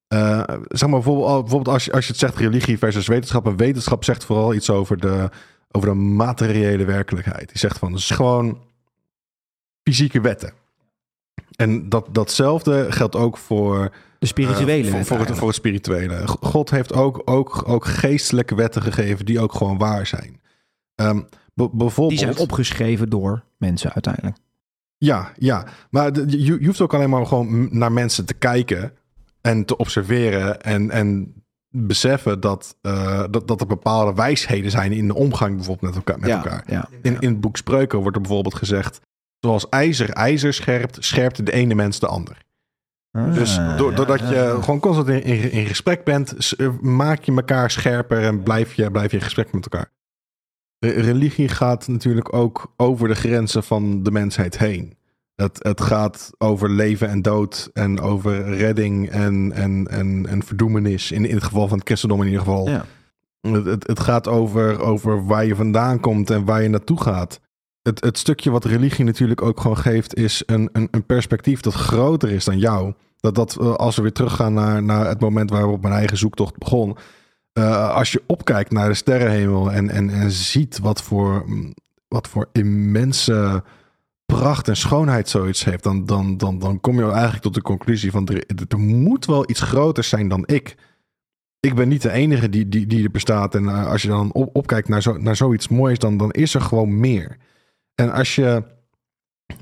B: eh, zeg maar bijvoorbeeld, bijvoorbeeld als, je, als je het zegt religie versus wetenschap. En wetenschap zegt vooral iets over de, over de materiële werkelijkheid. Die zegt van, het is gewoon fysieke wetten. En dat, datzelfde geldt ook voor
A: de spirituele
B: eh, voor, voor, het, voor het spirituele. God heeft ook, ook, ook geestelijke wetten gegeven die ook gewoon waar zijn. Ehm, bijvoorbeeld,
A: Die zijn opgeschreven door mensen uiteindelijk.
B: Ja, ja. Maar de- je, je hoeft ook alleen maar gewoon naar mensen te kijken en te observeren en, en beseffen dat, eh, dat, dat er bepaalde wijsheden zijn in de omgang bijvoorbeeld met elkaar. Met
A: ja,
B: elkaar.
A: Ja.
B: In, in het boek Spreuken wordt er bijvoorbeeld gezegd, zoals ijzer ijzer scherpt, scherpt de ene mens de ander. Dus
A: Ah,
B: doordat
A: ja,
B: je gewoon constant in, in, in gesprek bent, eh, maak je elkaar scherper en blijf je, blijf je in gesprek met elkaar. Re- religie gaat natuurlijk ook over de grenzen van de mensheid heen. Het, het gaat over leven en dood en over redding en, en, en, en verdoemenis. In, in het geval van het christendom in ieder geval.
A: Ja.
B: Het, het, het gaat over, over waar je vandaan komt en waar je naartoe gaat. Het, stukje wat religie natuurlijk ook gewoon geeft, is een, een, een perspectief dat groter is dan jou. Dat, dat eh, als we weer teruggaan naar, naar het moment waarop mijn eigen zoektocht begon. eh, als je opkijkt naar de sterrenhemel en, en, en ziet wat voor, mm, wat voor immense pracht en schoonheid zoiets heeft, dan, dan, dan, dan kom je eigenlijk tot de conclusie van er, er moet wel iets groters zijn dan ik. Ik ben niet de enige die, die, die er bestaat. En eh, als je dan op, opkijkt naar, zo, naar zoiets moois, dan, dan is er gewoon meer. En als je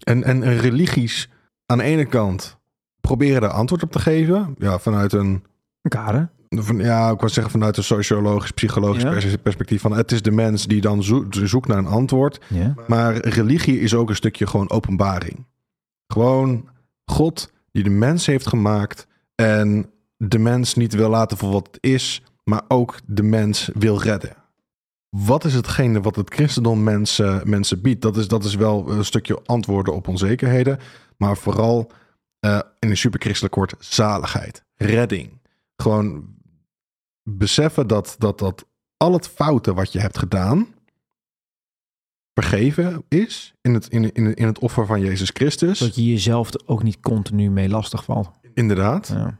B: en, en, en religies aan de ene kant proberen daar antwoord op te geven, ja, vanuit een
A: Een kader.
B: van, ja, ik wil zeggen vanuit een sociologisch, psychologisch
A: Ja.
B: pers- perspectief van het is de mens die dan zo- zoekt naar een antwoord.
A: Ja.
B: Maar religie is ook een stukje gewoon openbaring. Gewoon God die de mens heeft gemaakt en de mens niet wil laten voor wat het is, maar ook de mens wil redden. Wat is hetgene wat het christendom mensen, mensen biedt? Dat is, dat is wel een stukje antwoorden op onzekerheden, maar vooral eh, in een superchristelijk woord zaligheid, redding. Gewoon beseffen dat, dat, dat al het fouten wat je hebt gedaan, vergeven is in het, in, in, in het offer van Jezus Christus.
A: Dat je jezelf er ook niet continu mee lastig valt.
B: Inderdaad.
A: Ja.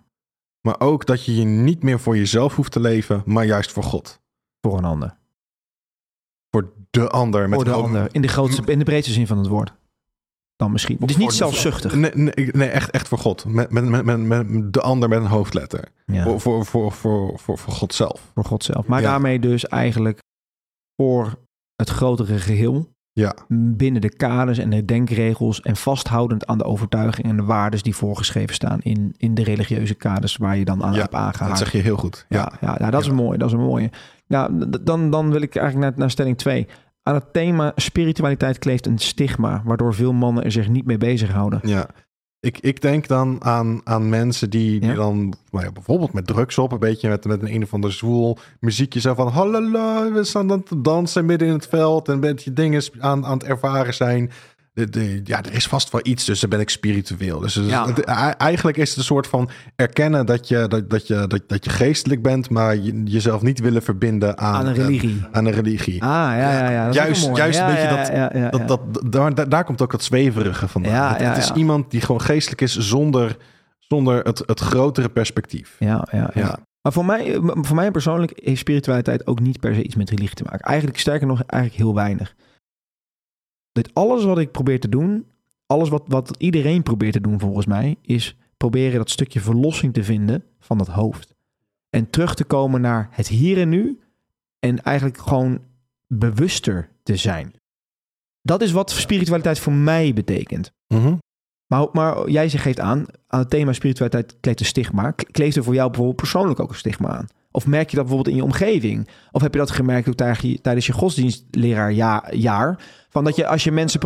B: Maar ook dat je je niet meer voor jezelf hoeft te leven, maar juist voor God.
A: Voor een ander.
B: Voor de ander. Met
A: Voor de ander. In de, grootste, in de breedste zin van het woord. Dan misschien. Het is niet zelfzuchtig.
B: Nee, nee, nee, echt, echt voor God. Met, met, met, de ander met een hoofdletter.
A: Ja,
B: Voor, voor, voor, voor, voor, voor God zelf.
A: voor God zelf. Maar
B: Ja.
A: daarmee dus eigenlijk voor het grotere geheel.
B: Ja.
A: Binnen de kaders en de denkregels. En vasthoudend aan de overtuiging en de waarden die voorgeschreven staan in, in de religieuze kaders waar je dan aan
B: Ja,
A: hebt aangehaakt.
B: Dat zeg je heel goed. Ja.
A: Ja, ja, nou, dat is mooie. Dat is een mooie. Nou, d- dan, dan wil ik eigenlijk naar, naar stelling 2. Aan het thema spiritualiteit kleeft een stigma, waardoor veel mannen er zich niet mee bezighouden.
B: Ja. Ik, ik denk dan aan, aan mensen die, die
A: Ja.
B: dan nou ja, bijvoorbeeld met drugs op, een beetje met, met een een of ander zwoel muziekje zo van hallo, we staan dan te dansen midden in het veld en met je dingen aan, aan het ervaren zijn. De, de, ja, er is vast wel iets, dus dan ben ik spiritueel. Dus, dus
A: Ja.
B: het- eigenlijk is het een soort van erkennen dat je, dat, dat je, dat, dat je geestelijk bent, maar je, jezelf niet willen verbinden aan,
A: Aan een religie.
B: aan een religie.
A: Ah, ja, ja, ja. dat is
B: Juist- juist een beetje
A: ja,
B: dat-. Dat, dat, daar, daar, daar komt ook dat zweverige vandaan. Het, is iemand die gewoon geestelijk is zonder, zonder het, het grotere perspectief.
A: Ja, ja, ja.
B: Ja.
A: Maar voor mij, voor mij persoonlijk heeft spiritualiteit ook niet per se iets met religie te maken. Eigenlijk sterker nog, eigenlijk heel weinig. Dit alles wat ik probeer te doen, alles wat, wat iedereen probeert te doen volgens mij, is proberen dat stukje verlossing te vinden van dat hoofd. En terug te komen naar het hier en nu. En eigenlijk gewoon bewuster te zijn. Dat is wat spiritualiteit voor mij betekent.
B: Mhm.
A: Maar, maar jij zegt- geeft aan, aan het thema spiritualiteit kleeft een stigma. Kleeft er voor jou bijvoorbeeld persoonlijk ook een stigma aan? Of merk je dat bijvoorbeeld in je omgeving? Of heb je dat gemerkt ook tijdens je, godsdienstleraarjaar? Jaar, van dat je als je, mensen,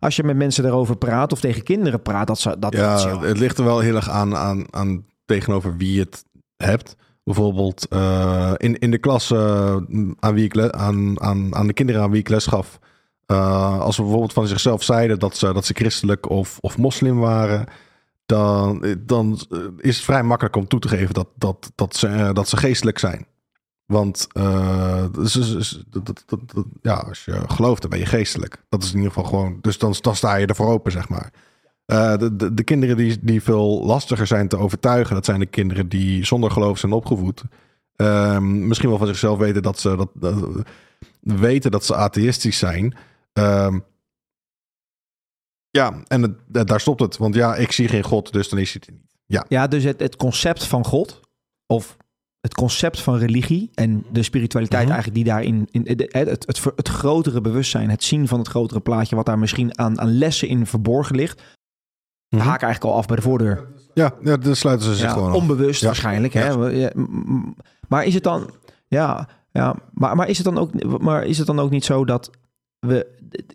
A: als je met mensen daarover praat of tegen kinderen praat, dat ze dat,
B: Ja, het ligt er wel heel erg aan, aan, aan tegenover wie je het hebt. Bijvoorbeeld eh, in, in de klas eh, aan, wie ik aan, aan, aan de kinderen aan wie ik les gaf. eh, als ze bijvoorbeeld van zichzelf zeiden dat ze, dat ze christelijk of, of moslim waren. Dan, dan is het vrij makkelijk om toe te geven dat, dat, dat, ze, eh, dat ze geestelijk zijn. Want eh, dat- dat- ja, als je gelooft, dan ben je geestelijk. Dat is in ieder geval gewoon. Dus dan, sta je ervoor open, zeg maar. Eh, de, de, de kinderen die, die veel lastiger zijn te overtuigen, dat zijn de kinderen die zonder geloof zijn opgevoed. Ehm, misschien wel van zichzelf weten dat ze, dat, weten dat ze atheïstisch zijn. Ehm, ja, en het- daar stopt het. Want ja, ik zie geen God, dus dan is er niet. Ja,
A: Ja, dus het, het concept van God, of het concept van religie en de spiritualiteit
B: Mhm.
A: eigenlijk die daarin, in, het, het, het, het grotere bewustzijn, het zien van het grotere plaatje, wat daar misschien aan, aan lessen in verborgen ligt,
B: Mhm.
A: haak eigenlijk al af bij de voordeur.
B: ja, ja dan sluiten ze zich
A: Ja,
B: gewoon
A: onbewust
B: Ja.
A: waarschijnlijk. Hè?
B: Ja.
A: Maar is het dan, ja, ja maar, maar, is het dan ook, maar is het dan ook niet zo dat we,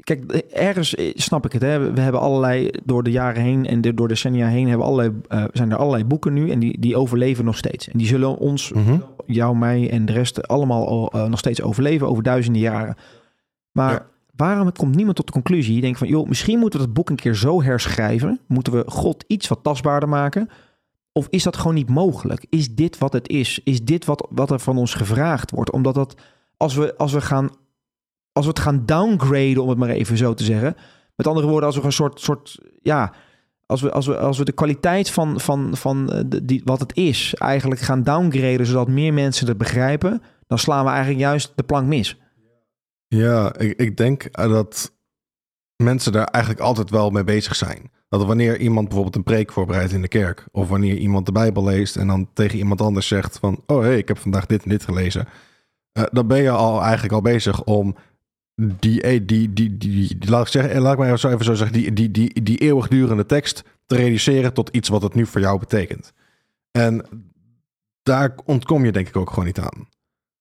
A: kijk, ergens snap ik het, hè? we hebben allerlei, door de jaren heen en de, door decennia heen, hebben allerlei, eh, zijn er allerlei boeken nu en die, die overleven nog steeds. En die zullen ons,
B: Mhm.
A: jou, mij en de rest allemaal al, eh, nog steeds overleven over duizenden jaren. Maar
B: Ja.
A: waarom komt niemand tot de conclusie? Je denkt van, joh, misschien moeten we het boek een keer zo herschrijven. Moeten we God iets wat tastbaarder maken? Of is dat gewoon niet mogelijk? Is dit wat het is? Is dit wat, wat er van ons gevraagd wordt? Omdat dat, als we, als we gaan, als we het gaan downgraden, om het maar even zo te zeggen. Met andere woorden, als we een soort, soort ja, als we, als we, als we de kwaliteit van, van, van eh, de, die, wat het is eigenlijk gaan downgraden, zodat meer mensen het begrijpen, dan slaan we eigenlijk juist de plank mis.
B: Ja, ik, ik denk dat mensen daar eigenlijk altijd wel mee bezig zijn. Dat wanneer iemand bijvoorbeeld een preek voorbereidt in de kerk, of wanneer iemand de Bijbel leest en dan tegen iemand anders zegt van, oh hé, hey, ik heb vandaag dit en dit gelezen, uh, dan ben je al eigenlijk al bezig om die, die, die, die, die, die laat ik zeggen, laat ik maar zo even zo zeggen, die, die, die, die eeuwigdurende tekst te reduceren tot iets wat het nu voor jou betekent. En daar ontkom je denk ik ook gewoon niet aan.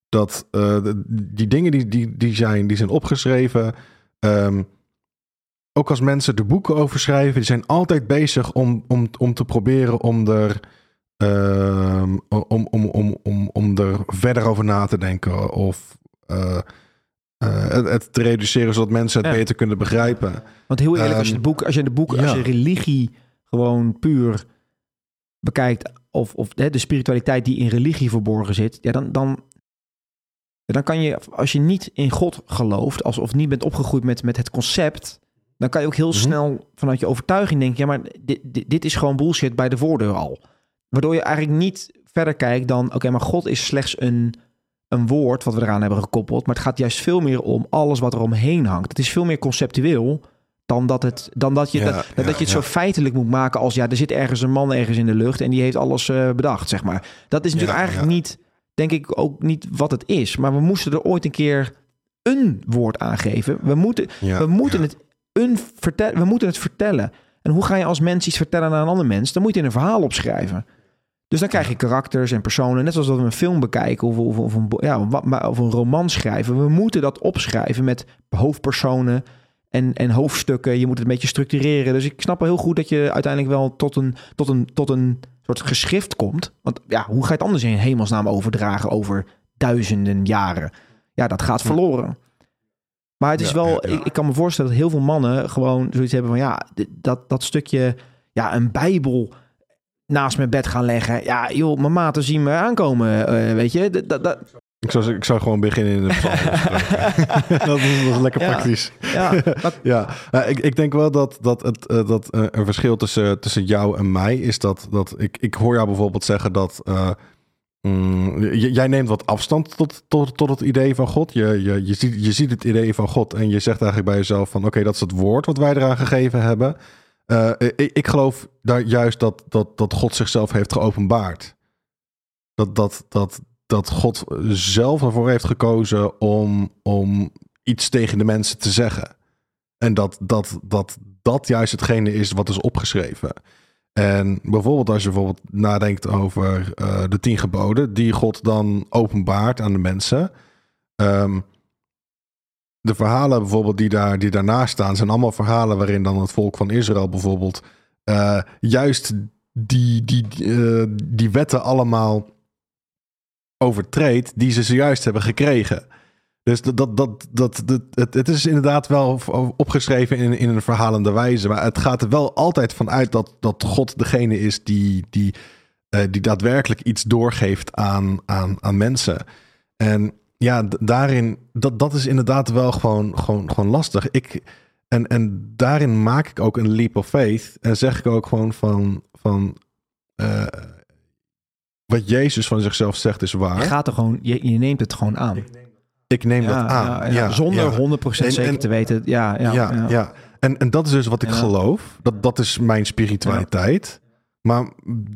B: Dat uh, die dingen die, die, die, zijn, die zijn opgeschreven. Um, ook als mensen de boeken over schrijven, die zijn altijd bezig om, om, om te proberen om er, um, om, om, om, om, om er verder over na te denken. Of uh, het, het, te reduceren zodat mensen het ja. beter kunnen begrijpen.
A: Want heel eerlijk, um, als je de boek, als je de boek, ja. als je religie gewoon puur bekijkt, of, of hè, de spiritualiteit die in religie verborgen zit, ja, dan, dan, dan kan je, als je niet in God gelooft, als, of niet bent opgegroeid met, met het concept, dan kan je ook heel mm-hmm. snel vanuit je overtuiging denken, ja, maar dit, dit, dit, is gewoon bullshit bij de voordeur al. Waardoor je eigenlijk niet verder kijkt dan, oké, okay, maar God is slechts een, een woord wat we eraan hebben gekoppeld, maar het gaat juist veel meer om alles wat er omheen hangt. Het is veel meer conceptueel dan dat, het, dan dat je, ja, dat, ja, dat je het ja. zo feitelijk moet maken als ja, er zit ergens een man ergens in de lucht en die heeft alles uh, bedacht, zeg maar. Dat is natuurlijk eigenlijk niet, denk ik, ook niet wat het is. Maar we moesten er ooit een keer een woord aangeven. We moeten, we moeten, Het, een vertel, we moeten het vertellen. En hoe ga je als mens iets vertellen aan een ander mens? Dan moet je een verhaal opschrijven. Dus dan krijg je karakters en personen, net zoals dat we een film bekijken of, of, of, een, ja, of een roman schrijven. We moeten dat opschrijven met hoofdpersonen, en, en hoofdstukken. Je moet het een beetje structureren. Dus ik snap wel heel goed dat je uiteindelijk wel tot een, tot een, tot een soort geschrift komt. Want ja, hoe ga je het anders in hemelsnaam overdragen over duizenden jaren? Ja, dat gaat verloren. Maar het is ja, wel, ja. Ik, ik, kan me voorstellen dat heel veel mannen gewoon zoiets hebben van ja, dat, dat stukje, ja, een Bijbel naast mijn bed gaan leggen. Ja, joh, mijn maten zien me aankomen, uh, weet je. Dat, dat,
B: ik zou, ik zou gewoon beginnen in de dat, is, dat is lekker
A: ja.
B: praktisch.
A: Ja, dat...
B: ja. Uh, ik, ik denk wel dat, dat, het, uh, dat een verschil tussen, tussen jou en mij is dat, dat ik, ik hoor jou bijvoorbeeld zeggen dat mm, jij neemt wat afstand tot, tot, tot het idee van God. Je, je, je, ziet, je ziet het idee van God en je zegt eigenlijk bij jezelf van oké, okay, dat is het woord wat wij eraan gegeven hebben. Ik, ik geloof daar juist dat, dat, dat God zichzelf heeft geopenbaard. Dat, dat, dat, dat God zelf ervoor heeft gekozen om, om iets tegen de mensen te zeggen. En dat dat, dat dat juist hetgene is wat is opgeschreven. En bijvoorbeeld als je bijvoorbeeld nadenkt over uh, de tien geboden, die God dan openbaart aan de mensen. Um, de verhalen bijvoorbeeld die, daar, die daarnaast staan, zijn allemaal verhalen waarin dan het volk van Israël bijvoorbeeld uh, juist die, die, uh, die wetten allemaal overtreedt die ze zojuist hebben gekregen. Dus dat, dat, dat, dat, het, het, is inderdaad wel opgeschreven in, in een verhalende wijze. Maar het gaat er wel altijd van uit dat, dat God degene is die, die, uh, die daadwerkelijk iets doorgeeft aan, aan, aan mensen. En ja, daarin, dat, dat is inderdaad wel gewoon, gewoon, gewoon lastig. Ik, en, en daarin maak ik ook een leap of faith. En zeg ik ook gewoon van. van uh, wat Jezus van zichzelf zegt is waar.
A: Je gaat er gewoon, je, je neemt het gewoon aan.
B: Ik neem ja, dat aan. Ja, ja,
A: ja zonder 100% en, zeker en, te weten. Ja, ja,
B: ja, ja. En, en dat is dus wat ik geloof. Dat, dat is mijn spiritualiteit. Maar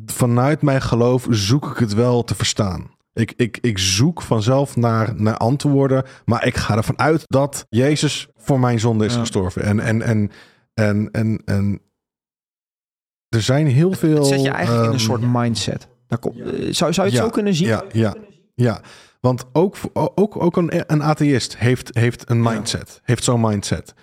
B: vanuit mijn geloof zoek ik het wel te verstaan. Ik, ik, ik zoek vanzelf naar, naar antwoorden. Maar ik ga ervan uit dat Jezus voor mijn zonde is gestorven. En, en, en, en, en, en er zijn heel veel. Het
A: zet je eigenlijk um, in een
B: ehm,
A: soort mindset. Kom, zou, zou je het ja, zo kunnen zien?
B: Ja, ja, ja. Want ook, ook, ook een, een atheïst heeft, heeft een mindset. Ja. Heeft zo'n mindset.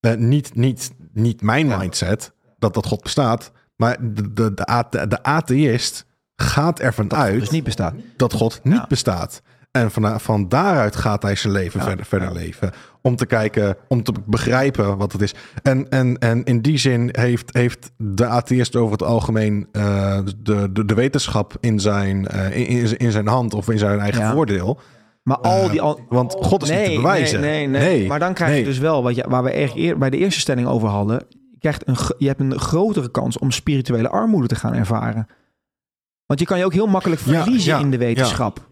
B: Uh, niet, niet, niet mijn ja. mindset, dat dat God bestaat. Maar de, de, de, de atheïst gaat ervan
A: dat
B: uit
A: dus niet bestaat.
B: dat God niet bestaat. En van, van daaruit gaat hij zijn leven verder, verder leven. Om te kijken, om te begrijpen wat het is. En, en, en in die zin heeft, heeft de atheïst over het algemeen uh, de, de, de wetenschap in zijn, uh, in, in zijn hand of in zijn eigen voordeel.
A: Maar al die... Al...
B: Want God is niet te bewijzen.
A: Nee, nee, nee. Maar dan krijg je dus wel, wat je, waar we eer, bij de eerste stelling over hadden... Je, krijgt een, je hebt een grotere kans om spirituele armoede te gaan ervaren. Want je kan je ook heel makkelijk verliezen
B: ja,
A: in de wetenschap.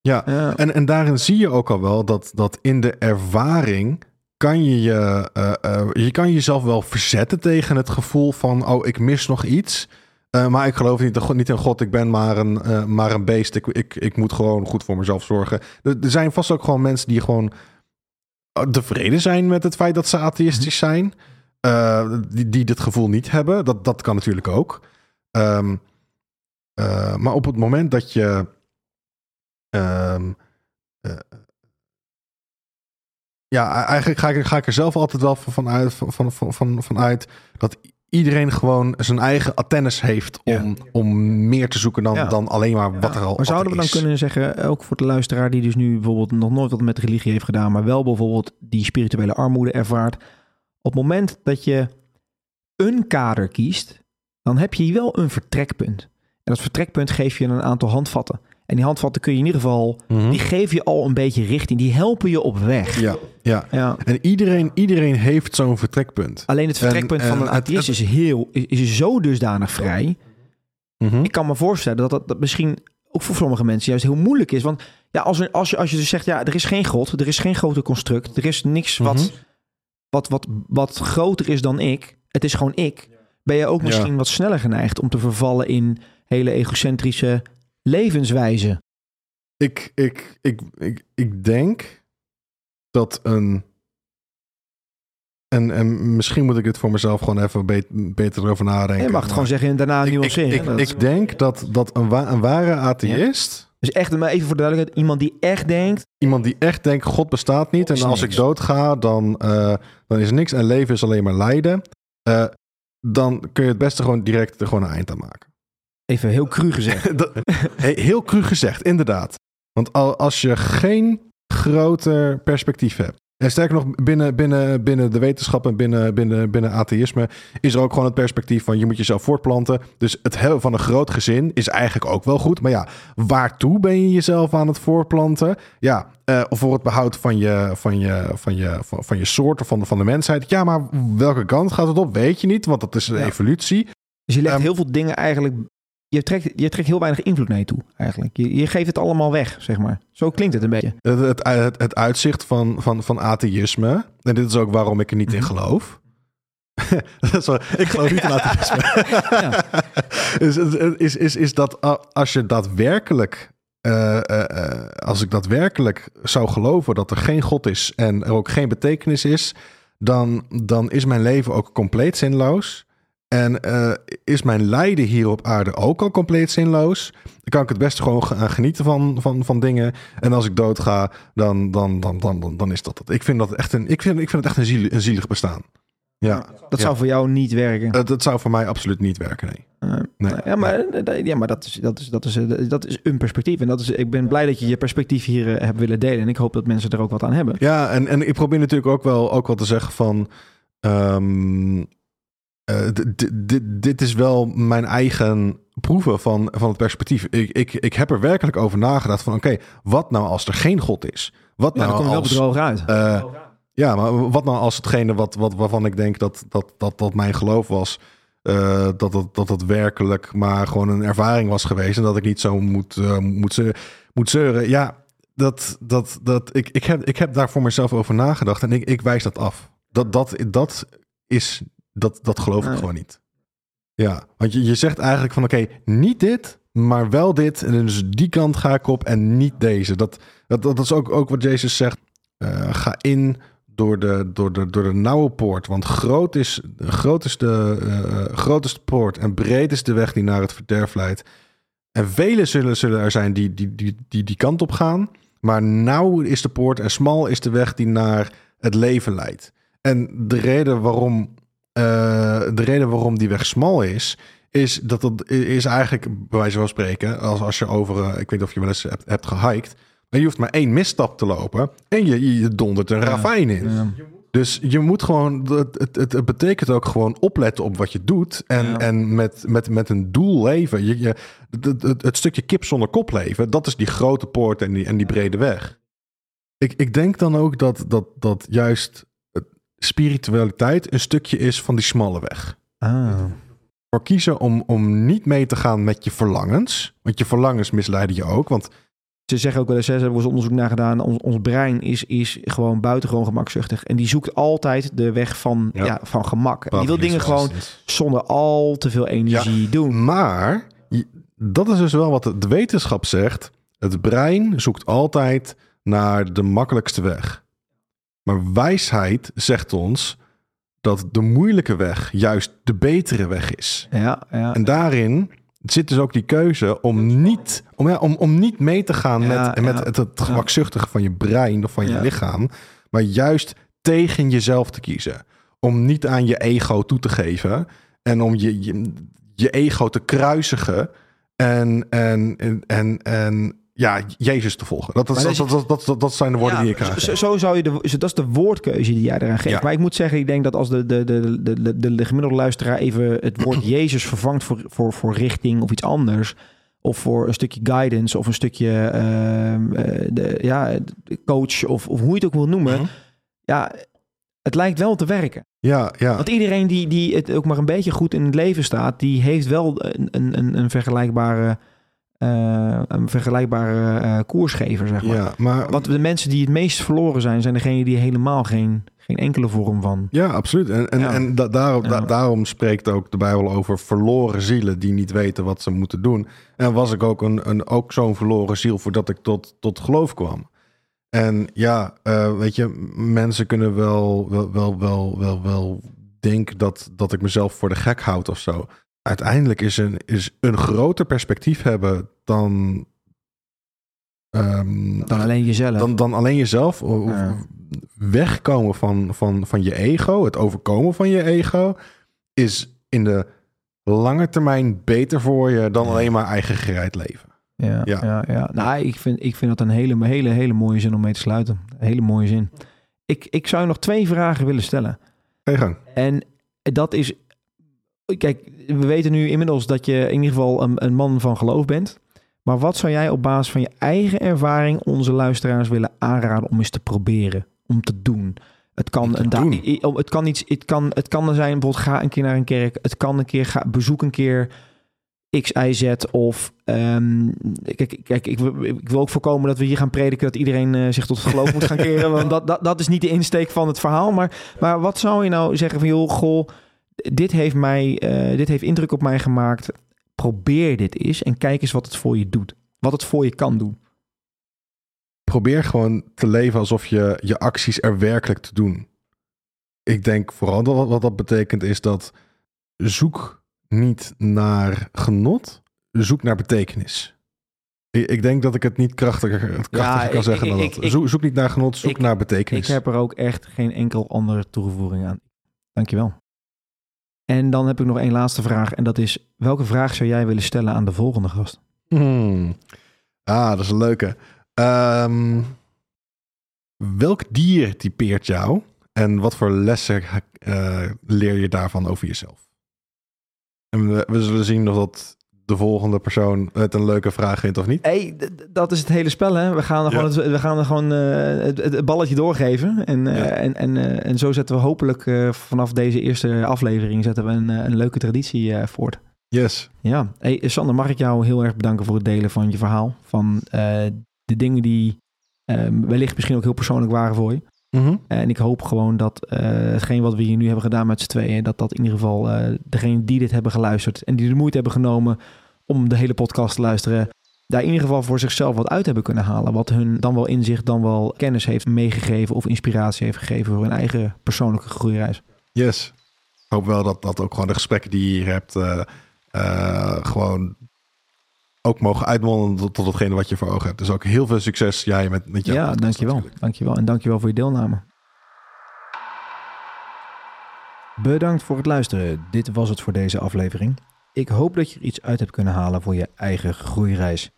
B: Ja,
A: Ja.
B: En, en daarin zie je ook al wel dat, dat in de ervaring kan je, je, eh, eh, je kan jezelf wel verzetten tegen het gevoel van, oh, ik mis nog iets. Eh, maar ik geloof niet, in God- niet in God, ik ben maar een, maar een beest. Ik, ik, ik moet gewoon goed voor mezelf zorgen. Er, er zijn vast ook gewoon mensen die gewoon tevreden zijn met het feit dat ze atheïstisch zijn. Eh, die, die dit gevoel niet hebben. Dat, dat kan natuurlijk ook. Ehm, eh, maar op het moment dat je Ehm, eh, ja, eigenlijk ga ik, ga ik er zelf altijd wel van uit, van, van, van, van uit dat iedereen gewoon zijn eigen antennes heeft om, om meer te zoeken dan,
A: Ja.
B: dan alleen maar wat
A: Ja.
B: er al
A: Maar zouden we dan
B: is.
A: kunnen zeggen, ook voor de luisteraar die dus nu bijvoorbeeld nog nooit wat met religie heeft gedaan, maar wel bijvoorbeeld die spirituele armoede ervaart. Op het moment dat je een kader kiest, dan heb je wel een vertrekpunt. En dat vertrekpunt geef je een aantal handvatten. En die handvatten kun je in ieder geval,
B: Mhm.
A: die geven je al een beetje richting. Die helpen je op weg.
B: Ja, ja.
A: Ja.
B: En iedereen, iedereen heeft zo'n vertrekpunt.
A: Alleen het vertrekpunt
B: En-
A: van
B: en
A: een atheïst is, heel, is, zo dusdanig vrij.
B: Mhm.
A: Ik kan me voorstellen dat dat, dat misschien ook voor sommige mensen juist heel moeilijk is. Want ja, als, er, als, je, als je dus zegt, ja, er is geen God, er is geen grote construct, er is niks wat,
B: Mhm.
A: wat, wat, wat groter is dan ik, het is gewoon ik, ben je ook
B: Ja.
A: misschien wat sneller geneigd om te vervallen in hele egocentrische levenswijze.
B: Ik, ik, ik, ik, ik denk dat een. En, en misschien moet ik het voor mezelf gewoon even bet- beter erover nadenken.
A: je mag het gewoon zeggen en daarna
B: ik, ik,
A: nuanceren.
B: ik,
A: is-
B: ik denk dat, dat een, wa- een ware atheïst.
A: dus echt, maar even voor de duidelijkheid, iemand die echt denkt,
B: Iemand die echt denkt: God bestaat niet. En als
A: niks.
B: ik doodga, dan, eh, dan is er niks. En leven is alleen maar lijden. Eh, dan kun je het beste gewoon direct er gewoon een eind aan maken.
A: Even heel cru gezegd.
B: Dat- heel cru gezegd, inderdaad. Want al, als je geen groter perspectief hebt. En sterker nog, binnen, binnen, binnen de wetenschap en binnen, binnen, binnen atheïsme is er ook gewoon het perspectief van je moet jezelf voortplanten. Dus het hebben van een groot gezin is eigenlijk ook wel goed. Maar ja, waartoe ben je jezelf aan het voortplanten? Ja, eh, voor het behoud van je, van je, van je, van, van je soort of van de, van de mensheid. Ja, maar welke kant gaat het op? Weet je niet, want dat is een
A: Ja.
B: evolutie.
A: Dus je legt
B: Ehm,
A: heel veel dingen eigenlijk. Je trekt, je trekt heel weinig invloed naar je toe, eigenlijk. Je, je geeft het allemaal weg, zeg maar. Zo klinkt het een beetje.
B: Het, het, het, het uitzicht van, van, van atheïsme. En dit is ook waarom ik er niet in
A: Mhm.
B: geloof. Ik geloof niet in atheïsme.
A: Ja.
B: is, is, is, is dat als je daadwerkelijk. eh, eh, eh, als ik daadwerkelijk zou geloven dat er geen God is en er ook geen betekenis is, dan, dan is mijn leven ook compleet zinloos. En eh, is mijn lijden hier op aarde ook al compleet zinloos? Dan kan ik het best gewoon gaan genieten van, van, van dingen. En als ik doodga, dan, dan, dan, dan, dan, dan is dat het. Ik vind dat echt een, ik vind, ik vind het echt een, ziel, een zielig bestaan. Ja,
A: Dat
B: Ja.
A: zou voor jou niet werken.
B: dat, dat zou voor mij absoluut niet werken. Nee.
A: Eh,
B: Nee.
A: ja, maar, eh, ja, maar dat, is, dat, is, dat, is, eh, dat is een perspectief. En dat is, ik ben blij dat je je perspectief hier eh, hebt willen delen. En ik hoop dat mensen er ook wat aan hebben.
B: Ja, en, en ik probeer natuurlijk ook wel, ook wel te zeggen van. ehm, eh, dit- is wel mijn eigen proeven van, van het perspectief. Ik, ik, ik heb er werkelijk over nagedacht van oké, wat nou als er geen God is? Wat
A: Ja, dan
B: nou
A: kom je wel
B: als,
A: bedrogen uit.
B: eh, ja, maar wat nou als hetgene wat, wat, waarvan ik denk dat, dat, dat, dat mijn geloof was, eh, dat, dat, dat het werkelijk maar gewoon een ervaring was geweest en dat ik niet zo moet, moet, ze- moet zeuren. Ja, dat, dat, dat, ik, ik, heb, ik heb daar voor mezelf over nagedacht en ik, ik wijs dat af. Dat, dat, dat is, dat, dat geloof ik
A: Nee.
B: gewoon niet. Ja, want je, je zegt eigenlijk van oké, niet dit, maar wel dit. En dus die kant ga ik op en niet deze. Dat, dat, dat is ook, ook wat Jezus zegt. Eh, ga in door de, door, de, door de nauwe poort. Want groot is, groot, is de, groot is de poort en breed is de weg die naar het verderf leidt. En velen zullen, zullen er zijn die die, die, die die kant op gaan. Maar nauw is de poort en smal is de weg die naar het leven leidt. En de reden waarom, de reden waarom die weg smal is, is dat het is eigenlijk, bij wijze van spreken, als, als je over, eh, ik weet niet of je wel eens hebt, hebt gehiked, En je hoeft maar één misstap te lopen en je, je, dondert een ravijn in.
A: Ja.
B: Dus je moet gewoon, het, het, het, betekent ook gewoon opletten op wat je doet. En,
A: Ja.
B: en met, met, met een doel leven. Je, je, het, het, het stukje kip zonder kop leven, dat is die grote poort en die, en die brede weg. Ik, ik denk dan ook dat, dat, dat juist spiritualiteit een stukje is van die smalle weg.
A: Ah.
B: Voor kiezen om, om niet mee te gaan met je verlangens. Want je verlangens misleiden je ook. Want
A: Ze zeggen ook wel eens, hè, ze hebben onderzoek naar gedaan. Ons, ons brein is, is gewoon buitengewoon gemakzuchtig. En die zoekt altijd de weg van, ja.
B: Ja.
A: van gemak. En die wil dingen gewoon zonder al te veel energie doen.
B: Maar dat is dus wel wat de wetenschap zegt. Het brein zoekt altijd naar de makkelijkste weg. Maar wijsheid zegt ons dat de moeilijke weg juist de betere weg is.
A: Ja, ja.
B: En daarin zit dus ook die keuze om niet, om, ja, om, om niet mee te gaan
A: Ja,
B: met, met
A: ja.
B: het, het gemakzuchtige van je brein of van je lichaam. Maar juist tegen jezelf te kiezen. Om niet aan je ego toe te geven. En om je, je, je ego te kruisigen. En, en, en, en, en ja, Jezus te volgen. Dat, dat, dat,
A: dat
B: dat, zijn de woorden
A: Ja,
B: die ik krijg.
A: zo, zo zou je de, zo- dat is de woordkeuze die jij eraan geeft.
B: Ja.
A: Maar ik moet zeggen, ik denk dat als de, de, de, de, de, de, de gemiddelde luisteraar even het woord Jezus vervangt voor, voor, voor richting of iets anders. Of voor een stukje guidance of een stukje ehm, eh, de, ja, coach of, of hoe je het ook wil noemen.
B: Mhm.
A: Ja, het lijkt wel te werken.
B: Ja, ja.
A: Want iedereen die, die het ook maar een beetje goed in het leven staat, die heeft wel een, een, een vergelijkbare, eh, een vergelijkbare eh, koersgever, zeg maar.
B: ja, maar
A: Want de mensen die het meest verloren zijn, zijn degenen die helemaal geen, geen enkele vorm van.
B: Ja, absoluut. En, en,
A: Ja.
B: en da- daarom, da- daarom spreekt ook de Bijbel over verloren zielen die niet weten wat ze moeten doen. En was ik ook, een, een, ook zo'n verloren ziel voordat ik tot, tot geloof kwam. En ja, eh, weet je, mensen kunnen wel, wel, wel, wel, wel, wel denken dat, dat ik mezelf voor de gek houd of zo. Uiteindelijk is een, is een groter perspectief hebben dan. ehm,
A: Dan alleen jezelf.
B: dan, dan alleen jezelf. Of
A: Ja.
B: Wegkomen van, van, van je ego, het overkomen van je ego, is in de lange termijn beter voor je dan
A: Ja.
B: alleen maar eigen gereid leven.
A: ja, ja.
B: Ja.
A: Ja, Nou, ik vind, ik vind dat een hele, hele, hele mooie zin om mee te sluiten. Een hele mooie zin. Ik, ik zou nog twee vragen willen stellen.
B: Ga gang.
A: En dat is. Kijk, we weten nu inmiddels dat je in ieder geval een, een man van geloof bent. Maar wat zou jij op basis van je eigen ervaring onze luisteraars willen aanraden om eens te proberen? Om te doen? Het kan, een da- het kan iets. Het kan, het kan er zijn, bijvoorbeeld ga een keer naar een kerk. Het kan een keer ga, bezoek een keer X, Y, Z. Of ehm, kijk, kijk ik, wil- ik wil ook voorkomen dat we hier gaan prediken dat iedereen eh, zich tot het geloof moet gaan keren. Want dat, dat, dat is niet de insteek van het verhaal. Maar, maar wat zou je nou zeggen van joh, goh, dit heeft mij, eh, dit heeft indruk op mij gemaakt. Probeer dit eens en kijk eens wat het voor je doet. Wat het voor je kan doen.
B: Probeer gewoon te leven alsof je je acties er werkelijk te doen. Ik denk vooral dat wat dat betekent is dat zoek niet naar genot, zoek naar betekenis. Ik, ik denk dat ik het niet krachtiger, krachtiger kan
A: ik-
B: zeggen dan
A: ik-
B: dat.
A: ik-
B: zoek, zoek niet naar genot, zoek
A: ik-
B: naar
A: Ik
B: betekenis.
A: heb er ook echt geen enkel andere toevoeging aan. Dankjewel. En dan heb ik nog één laatste vraag. En dat is, welke vraag zou jij willen stellen aan de volgende gast?
B: Hmm. Ah, dat is een leuke. Ehm, welk dier typeert jou? En wat voor lessen eh, leer je daarvan over jezelf? En we, we zullen zien of dat de volgende persoon het een leuke vraag vindt of niet.
A: hey, dat is het hele spel, hè? We gaan er
B: Ja.
A: gewoon, het, we gaan er gewoon eh, het, het balletje doorgeven. En, eh,
B: Ja.
A: en, en, eh, en zo zetten we hopelijk vanaf deze eerste aflevering zetten we een, een leuke traditie voort.
B: Yes.
A: Ja, hey, Sander, mag ik jou heel erg bedanken voor het delen van je verhaal. Van de dingen die eh, wellicht misschien ook heel persoonlijk waren voor je.
B: Mhm.
A: En ik hoop gewoon dat eh, hetgeen wat we hier nu hebben gedaan met z'n tweeën, dat dat in ieder geval eh degene die dit hebben geluisterd en die de moeite hebben genomen om de hele podcast te luisteren, daar in ieder geval voor zichzelf wat uit hebben kunnen halen. Wat hun dan wel inzicht, dan wel kennis heeft meegegeven of inspiratie heeft gegeven voor hun eigen persoonlijke groeireis.
B: Yes. Ik hoop wel dat, dat ook gewoon de gesprekken die je hier hebt, eh, eh, gewoon ook mogen uitmonden tot, tot hetgene wat je voor ogen hebt. Dus ook heel veel succes jij met, met jouw
A: Ja,
B: podcast
A: dankjewel.
B: natuurlijk.
A: Dankjewel. En dankjewel voor je deelname. Bedankt voor het luisteren. Dit was het voor deze aflevering. Ik hoop dat je er iets uit hebt kunnen halen voor je eigen groeireis.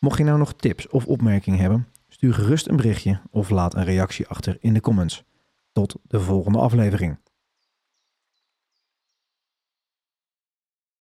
A: Mocht je nou nog tips of opmerkingen hebben, Stuur gerust een berichtje of laat een reactie achter in de comments. Tot de volgende aflevering.